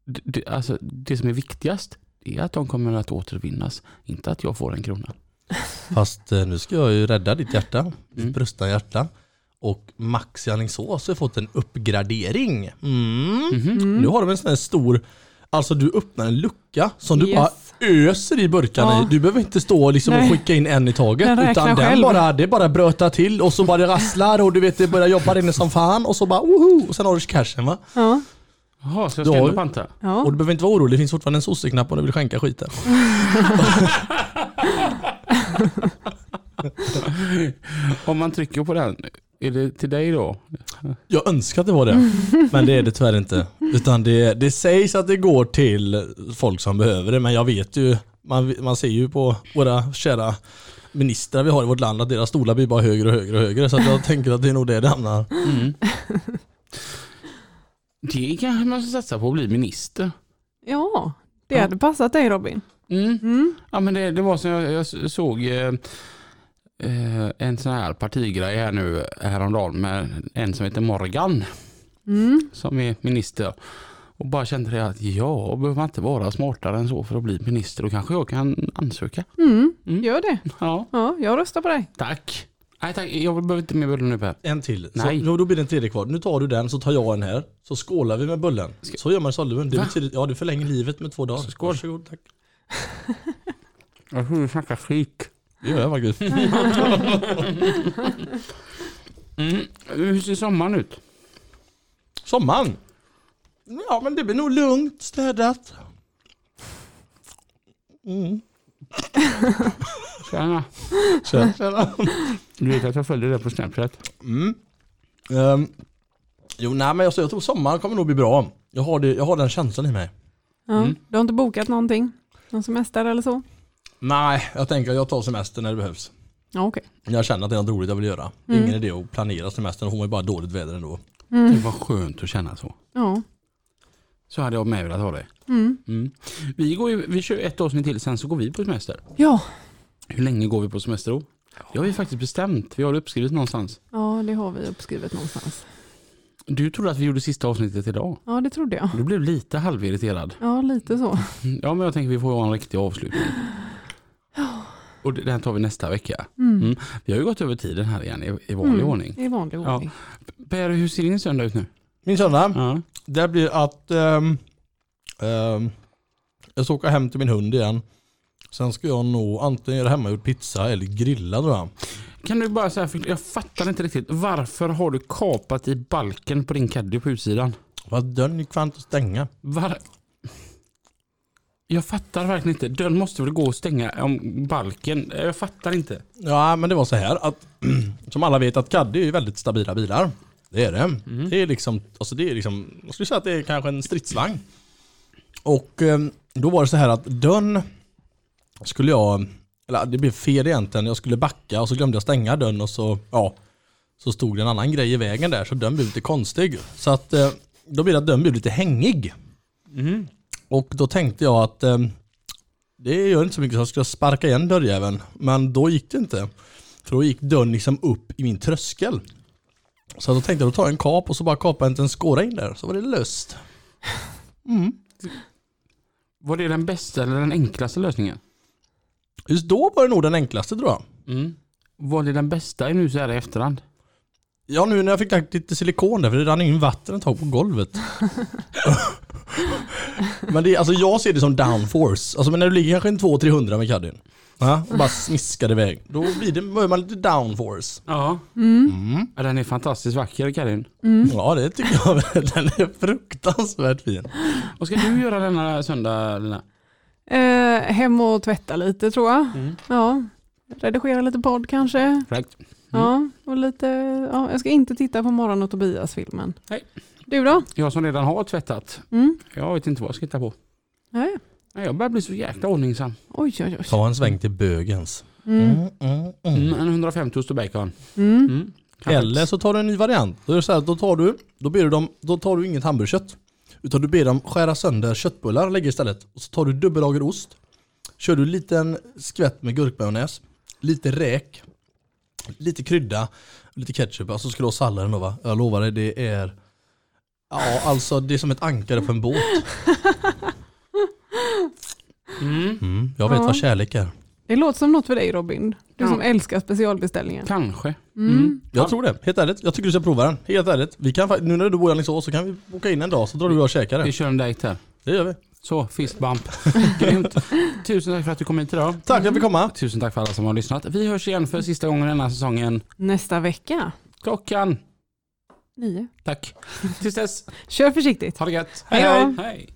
det, alltså, det som är viktigast, det är att de kommer att återvinnas. Inte att jag får en krona. *laughs* Fast eh, nu ska jag ju rädda ditt hjärta, ditt Mm. brustna hjärta. Och Max i Alingsås har fått en uppgradering. Mm. Mhm. Nu har de en sån här stor, alltså du öppnar en lucka som du Yes. bara öser i burkarna Ja. i. Du behöver inte stå liksom och skicka in en i taget. Den utan den själv. bara, det bara brötar till och så bara det rasslar och du vet det börjar jobba inne som fan och så bara woho! Och sen har du cashen va. Ja. Jaha, så jag ska ändå panta? Och Ja. du behöver inte vara orolig, det finns fortfarande en sosseknapp om du vill skänka skiten. *laughs* *laughs* *laughs* Om man trycker på den, är det till dig då? Jag önskar att det var det, men det är det tyvärr inte. Utan det, det sägs att det går till folk som behöver det, men jag vet ju, man, man ser ju på våra kära ministrar vi har i vårt land att deras stolar blir bara högre och högre och högre. Så att jag tänker att det är nog det det hamnar. Mm. Det kanske man ska satsa på att bli minister. ja. Det Ja. hade passat dig Robin. Mm. Mm. Ja men det, det var som jag, jag såg eh, eh, en sån här partigrej här nu häromdagen med en som heter Morgan Mm. som är minister. Och bara kände det att ja, behöver man inte vara smartare än så för att bli minister. Då kanske jag kan ansöka. Mm. Mm. Gör det. Ja, Ja, jag röstar på dig. tack. Nej tack, jag behöver inte mer bullar nu Per. En till. Nej. Så, då blir det en tredje kvar. Nu tar du den så tar jag en här. Så skålar vi med bullen. Så gör man i Sollevun. Det Va? betyder, ja du förlänger livet med två dagar. Skål. Varsågod, tack. Jag tror du snackar skit. Det gör jag faktiskt. Mm. Hur ser sommaren ut? Sommaren? Ja men det blir nog lugnt, städat. Mm. Tjena. Tjena. Du vet att jag följer det på Snapchat. Mm. Ehm, jo, nej men jag, jag tror sommaren kommer nog bli bra. Jag har, det, jag har den känslan i mig. Ja. Mm. Du har inte bokat någonting? Någon semester eller så? Nej, jag tänker att jag tar semester när det behövs. Ja, okej. Jag känner att det är något roligt jag vill göra. Mm. Ingen idé att planera semestern, hon är bara dåligt väder ändå. Mm. Det var skönt att känna så. Ja. Så hade jag med velat ha det. Mm. Mm. Vi, går ju, vi kör ett avsnitt till, sen så går vi på semester. Ja. Hur länge går vi på semester då? Det har vi faktiskt bestämt. Vi har det uppskrivet någonstans. ja, det har vi uppskrivet någonstans. Du trodde att vi gjorde sista avsnittet idag. Ja, det trodde jag. Du blev lite halvirriterad. Ja, lite så. Ja, men jag tänker vi får ha en riktig avslutning. Och det- den tar vi nästa vecka. Mm. Mm. Vi har ju gått över tiden här igen i, i vanlig Mm. ordning. I vanlig Ja. ordning. Per, hur ser din söndag ut nu? Min söndag, Ja. det blir att ehm, ehm, jag ska åka hem till min hund igen. Sen ska jag nog antingen göra hemmagjord pizza eller grilla tror jag. Kan du bara säga, jag fattar inte riktigt. Varför har du kapat i balken på din caddy på utsidan? För att dörren gick fan inte att stänga. Var... Jag fattar verkligen inte. Dörren måste väl gå att stänga om balken. Jag fattar inte. Ja men det var så här att *clears throat* som alla vet att Caddy är ju väldigt stabila bilar. Det är det. Det är liksom, alltså det är liksom, jag skulle säga att det är kanske en stridsvagn. Och eh, då var det så här att dörren skulle jag, eller det blev fel egentligen, jag skulle backa och så glömde jag stänga dörren och så, ja. så stod det en annan grej i vägen där så den blev lite konstig. Så att eh, då blev det att den blev lite hängig. Mm. Och då tänkte jag att eh, det gör inte så mycket så jag ska sparka igen dörrjäveln. Men då gick det inte. För då gick dörren liksom upp i min tröskel. Så då tänkte jag tar jag en kap och så bara kapar jag en skåra in där så var det löst. Mm. Var det den bästa eller den enklaste lösningen? Just då var det nog den enklaste tror jag. Mm. Var det den bästa nu så här i efterhand? Ja nu när jag fick lagt lite silikon där för det rann in vatten ett tag på golvet. *laughs* men det, alltså jag ser det som downforce. Alltså men när du ligger kanske en 200-300 med caddien. Ja, och bara smiskar iväg. Då blir det, man lite downforce. Ja. Mm. ja. Den är fantastiskt vacker Karin. Ja det tycker jag. *laughs* Den är fruktansvärt fin. Vad ska du göra denna söndag Lina? Eh, hem och tvätta lite tror jag. Mm. Ja. Redigera lite podd kanske. Right. Ja, och lite, ja, jag ska inte titta på Morgon och Tobias-filmen. Nej. Du då? Jag som redan har tvättat. Mm. Jag vet inte vad jag ska hitta på. Nej. Nej, Jag börjar bli så jäkla ordningsam. Oj, oj, oj. Ta en sväng till bögens. Mm. Mm, mm, mm. Mm, en 150 ost och bacon. Mm. Mm. Eller så tar du en ny variant. Då, är det så här, då, tar du, då, ber du dem, då tar du inget hamburgerkött. Utan du ber dem skära sönder köttbullar och lägga istället. Och så tar du dubbellager ost. Kör du en liten skvätt med gurkmajonnäs. Lite räk. Lite krydda. Lite ketchup. Och så ska du ha salladen då va. Jag lovar dig det är... Ja alltså det är som ett ankare på en båt. Mm. Mm, jag vet Ja. vad kärlek är. Det låter som något för dig Robin. Du Ja. som älskar specialbeställningen. Kanske. Mm. Jag tror det. Helt ärligt. Jag tycker du ska prova den. Helt ärligt. Vi kan, nu när du bor i Alingsås så kan vi boka in en dag så drar du och jag och käkar Vi det. kör en dejt här. Det gör vi. Så, fist bump. *laughs* Grymt. Tusen tack för att du kom hit idag. Tack för att jag fick komma. Mm. Tusen tack för alla som har lyssnat. Vi hörs igen för sista gången den här säsongen. Nästa vecka. Klockan. Nio. Tack. Tills dess. Kör försiktigt. Ha det gött. Hej, hej. hej.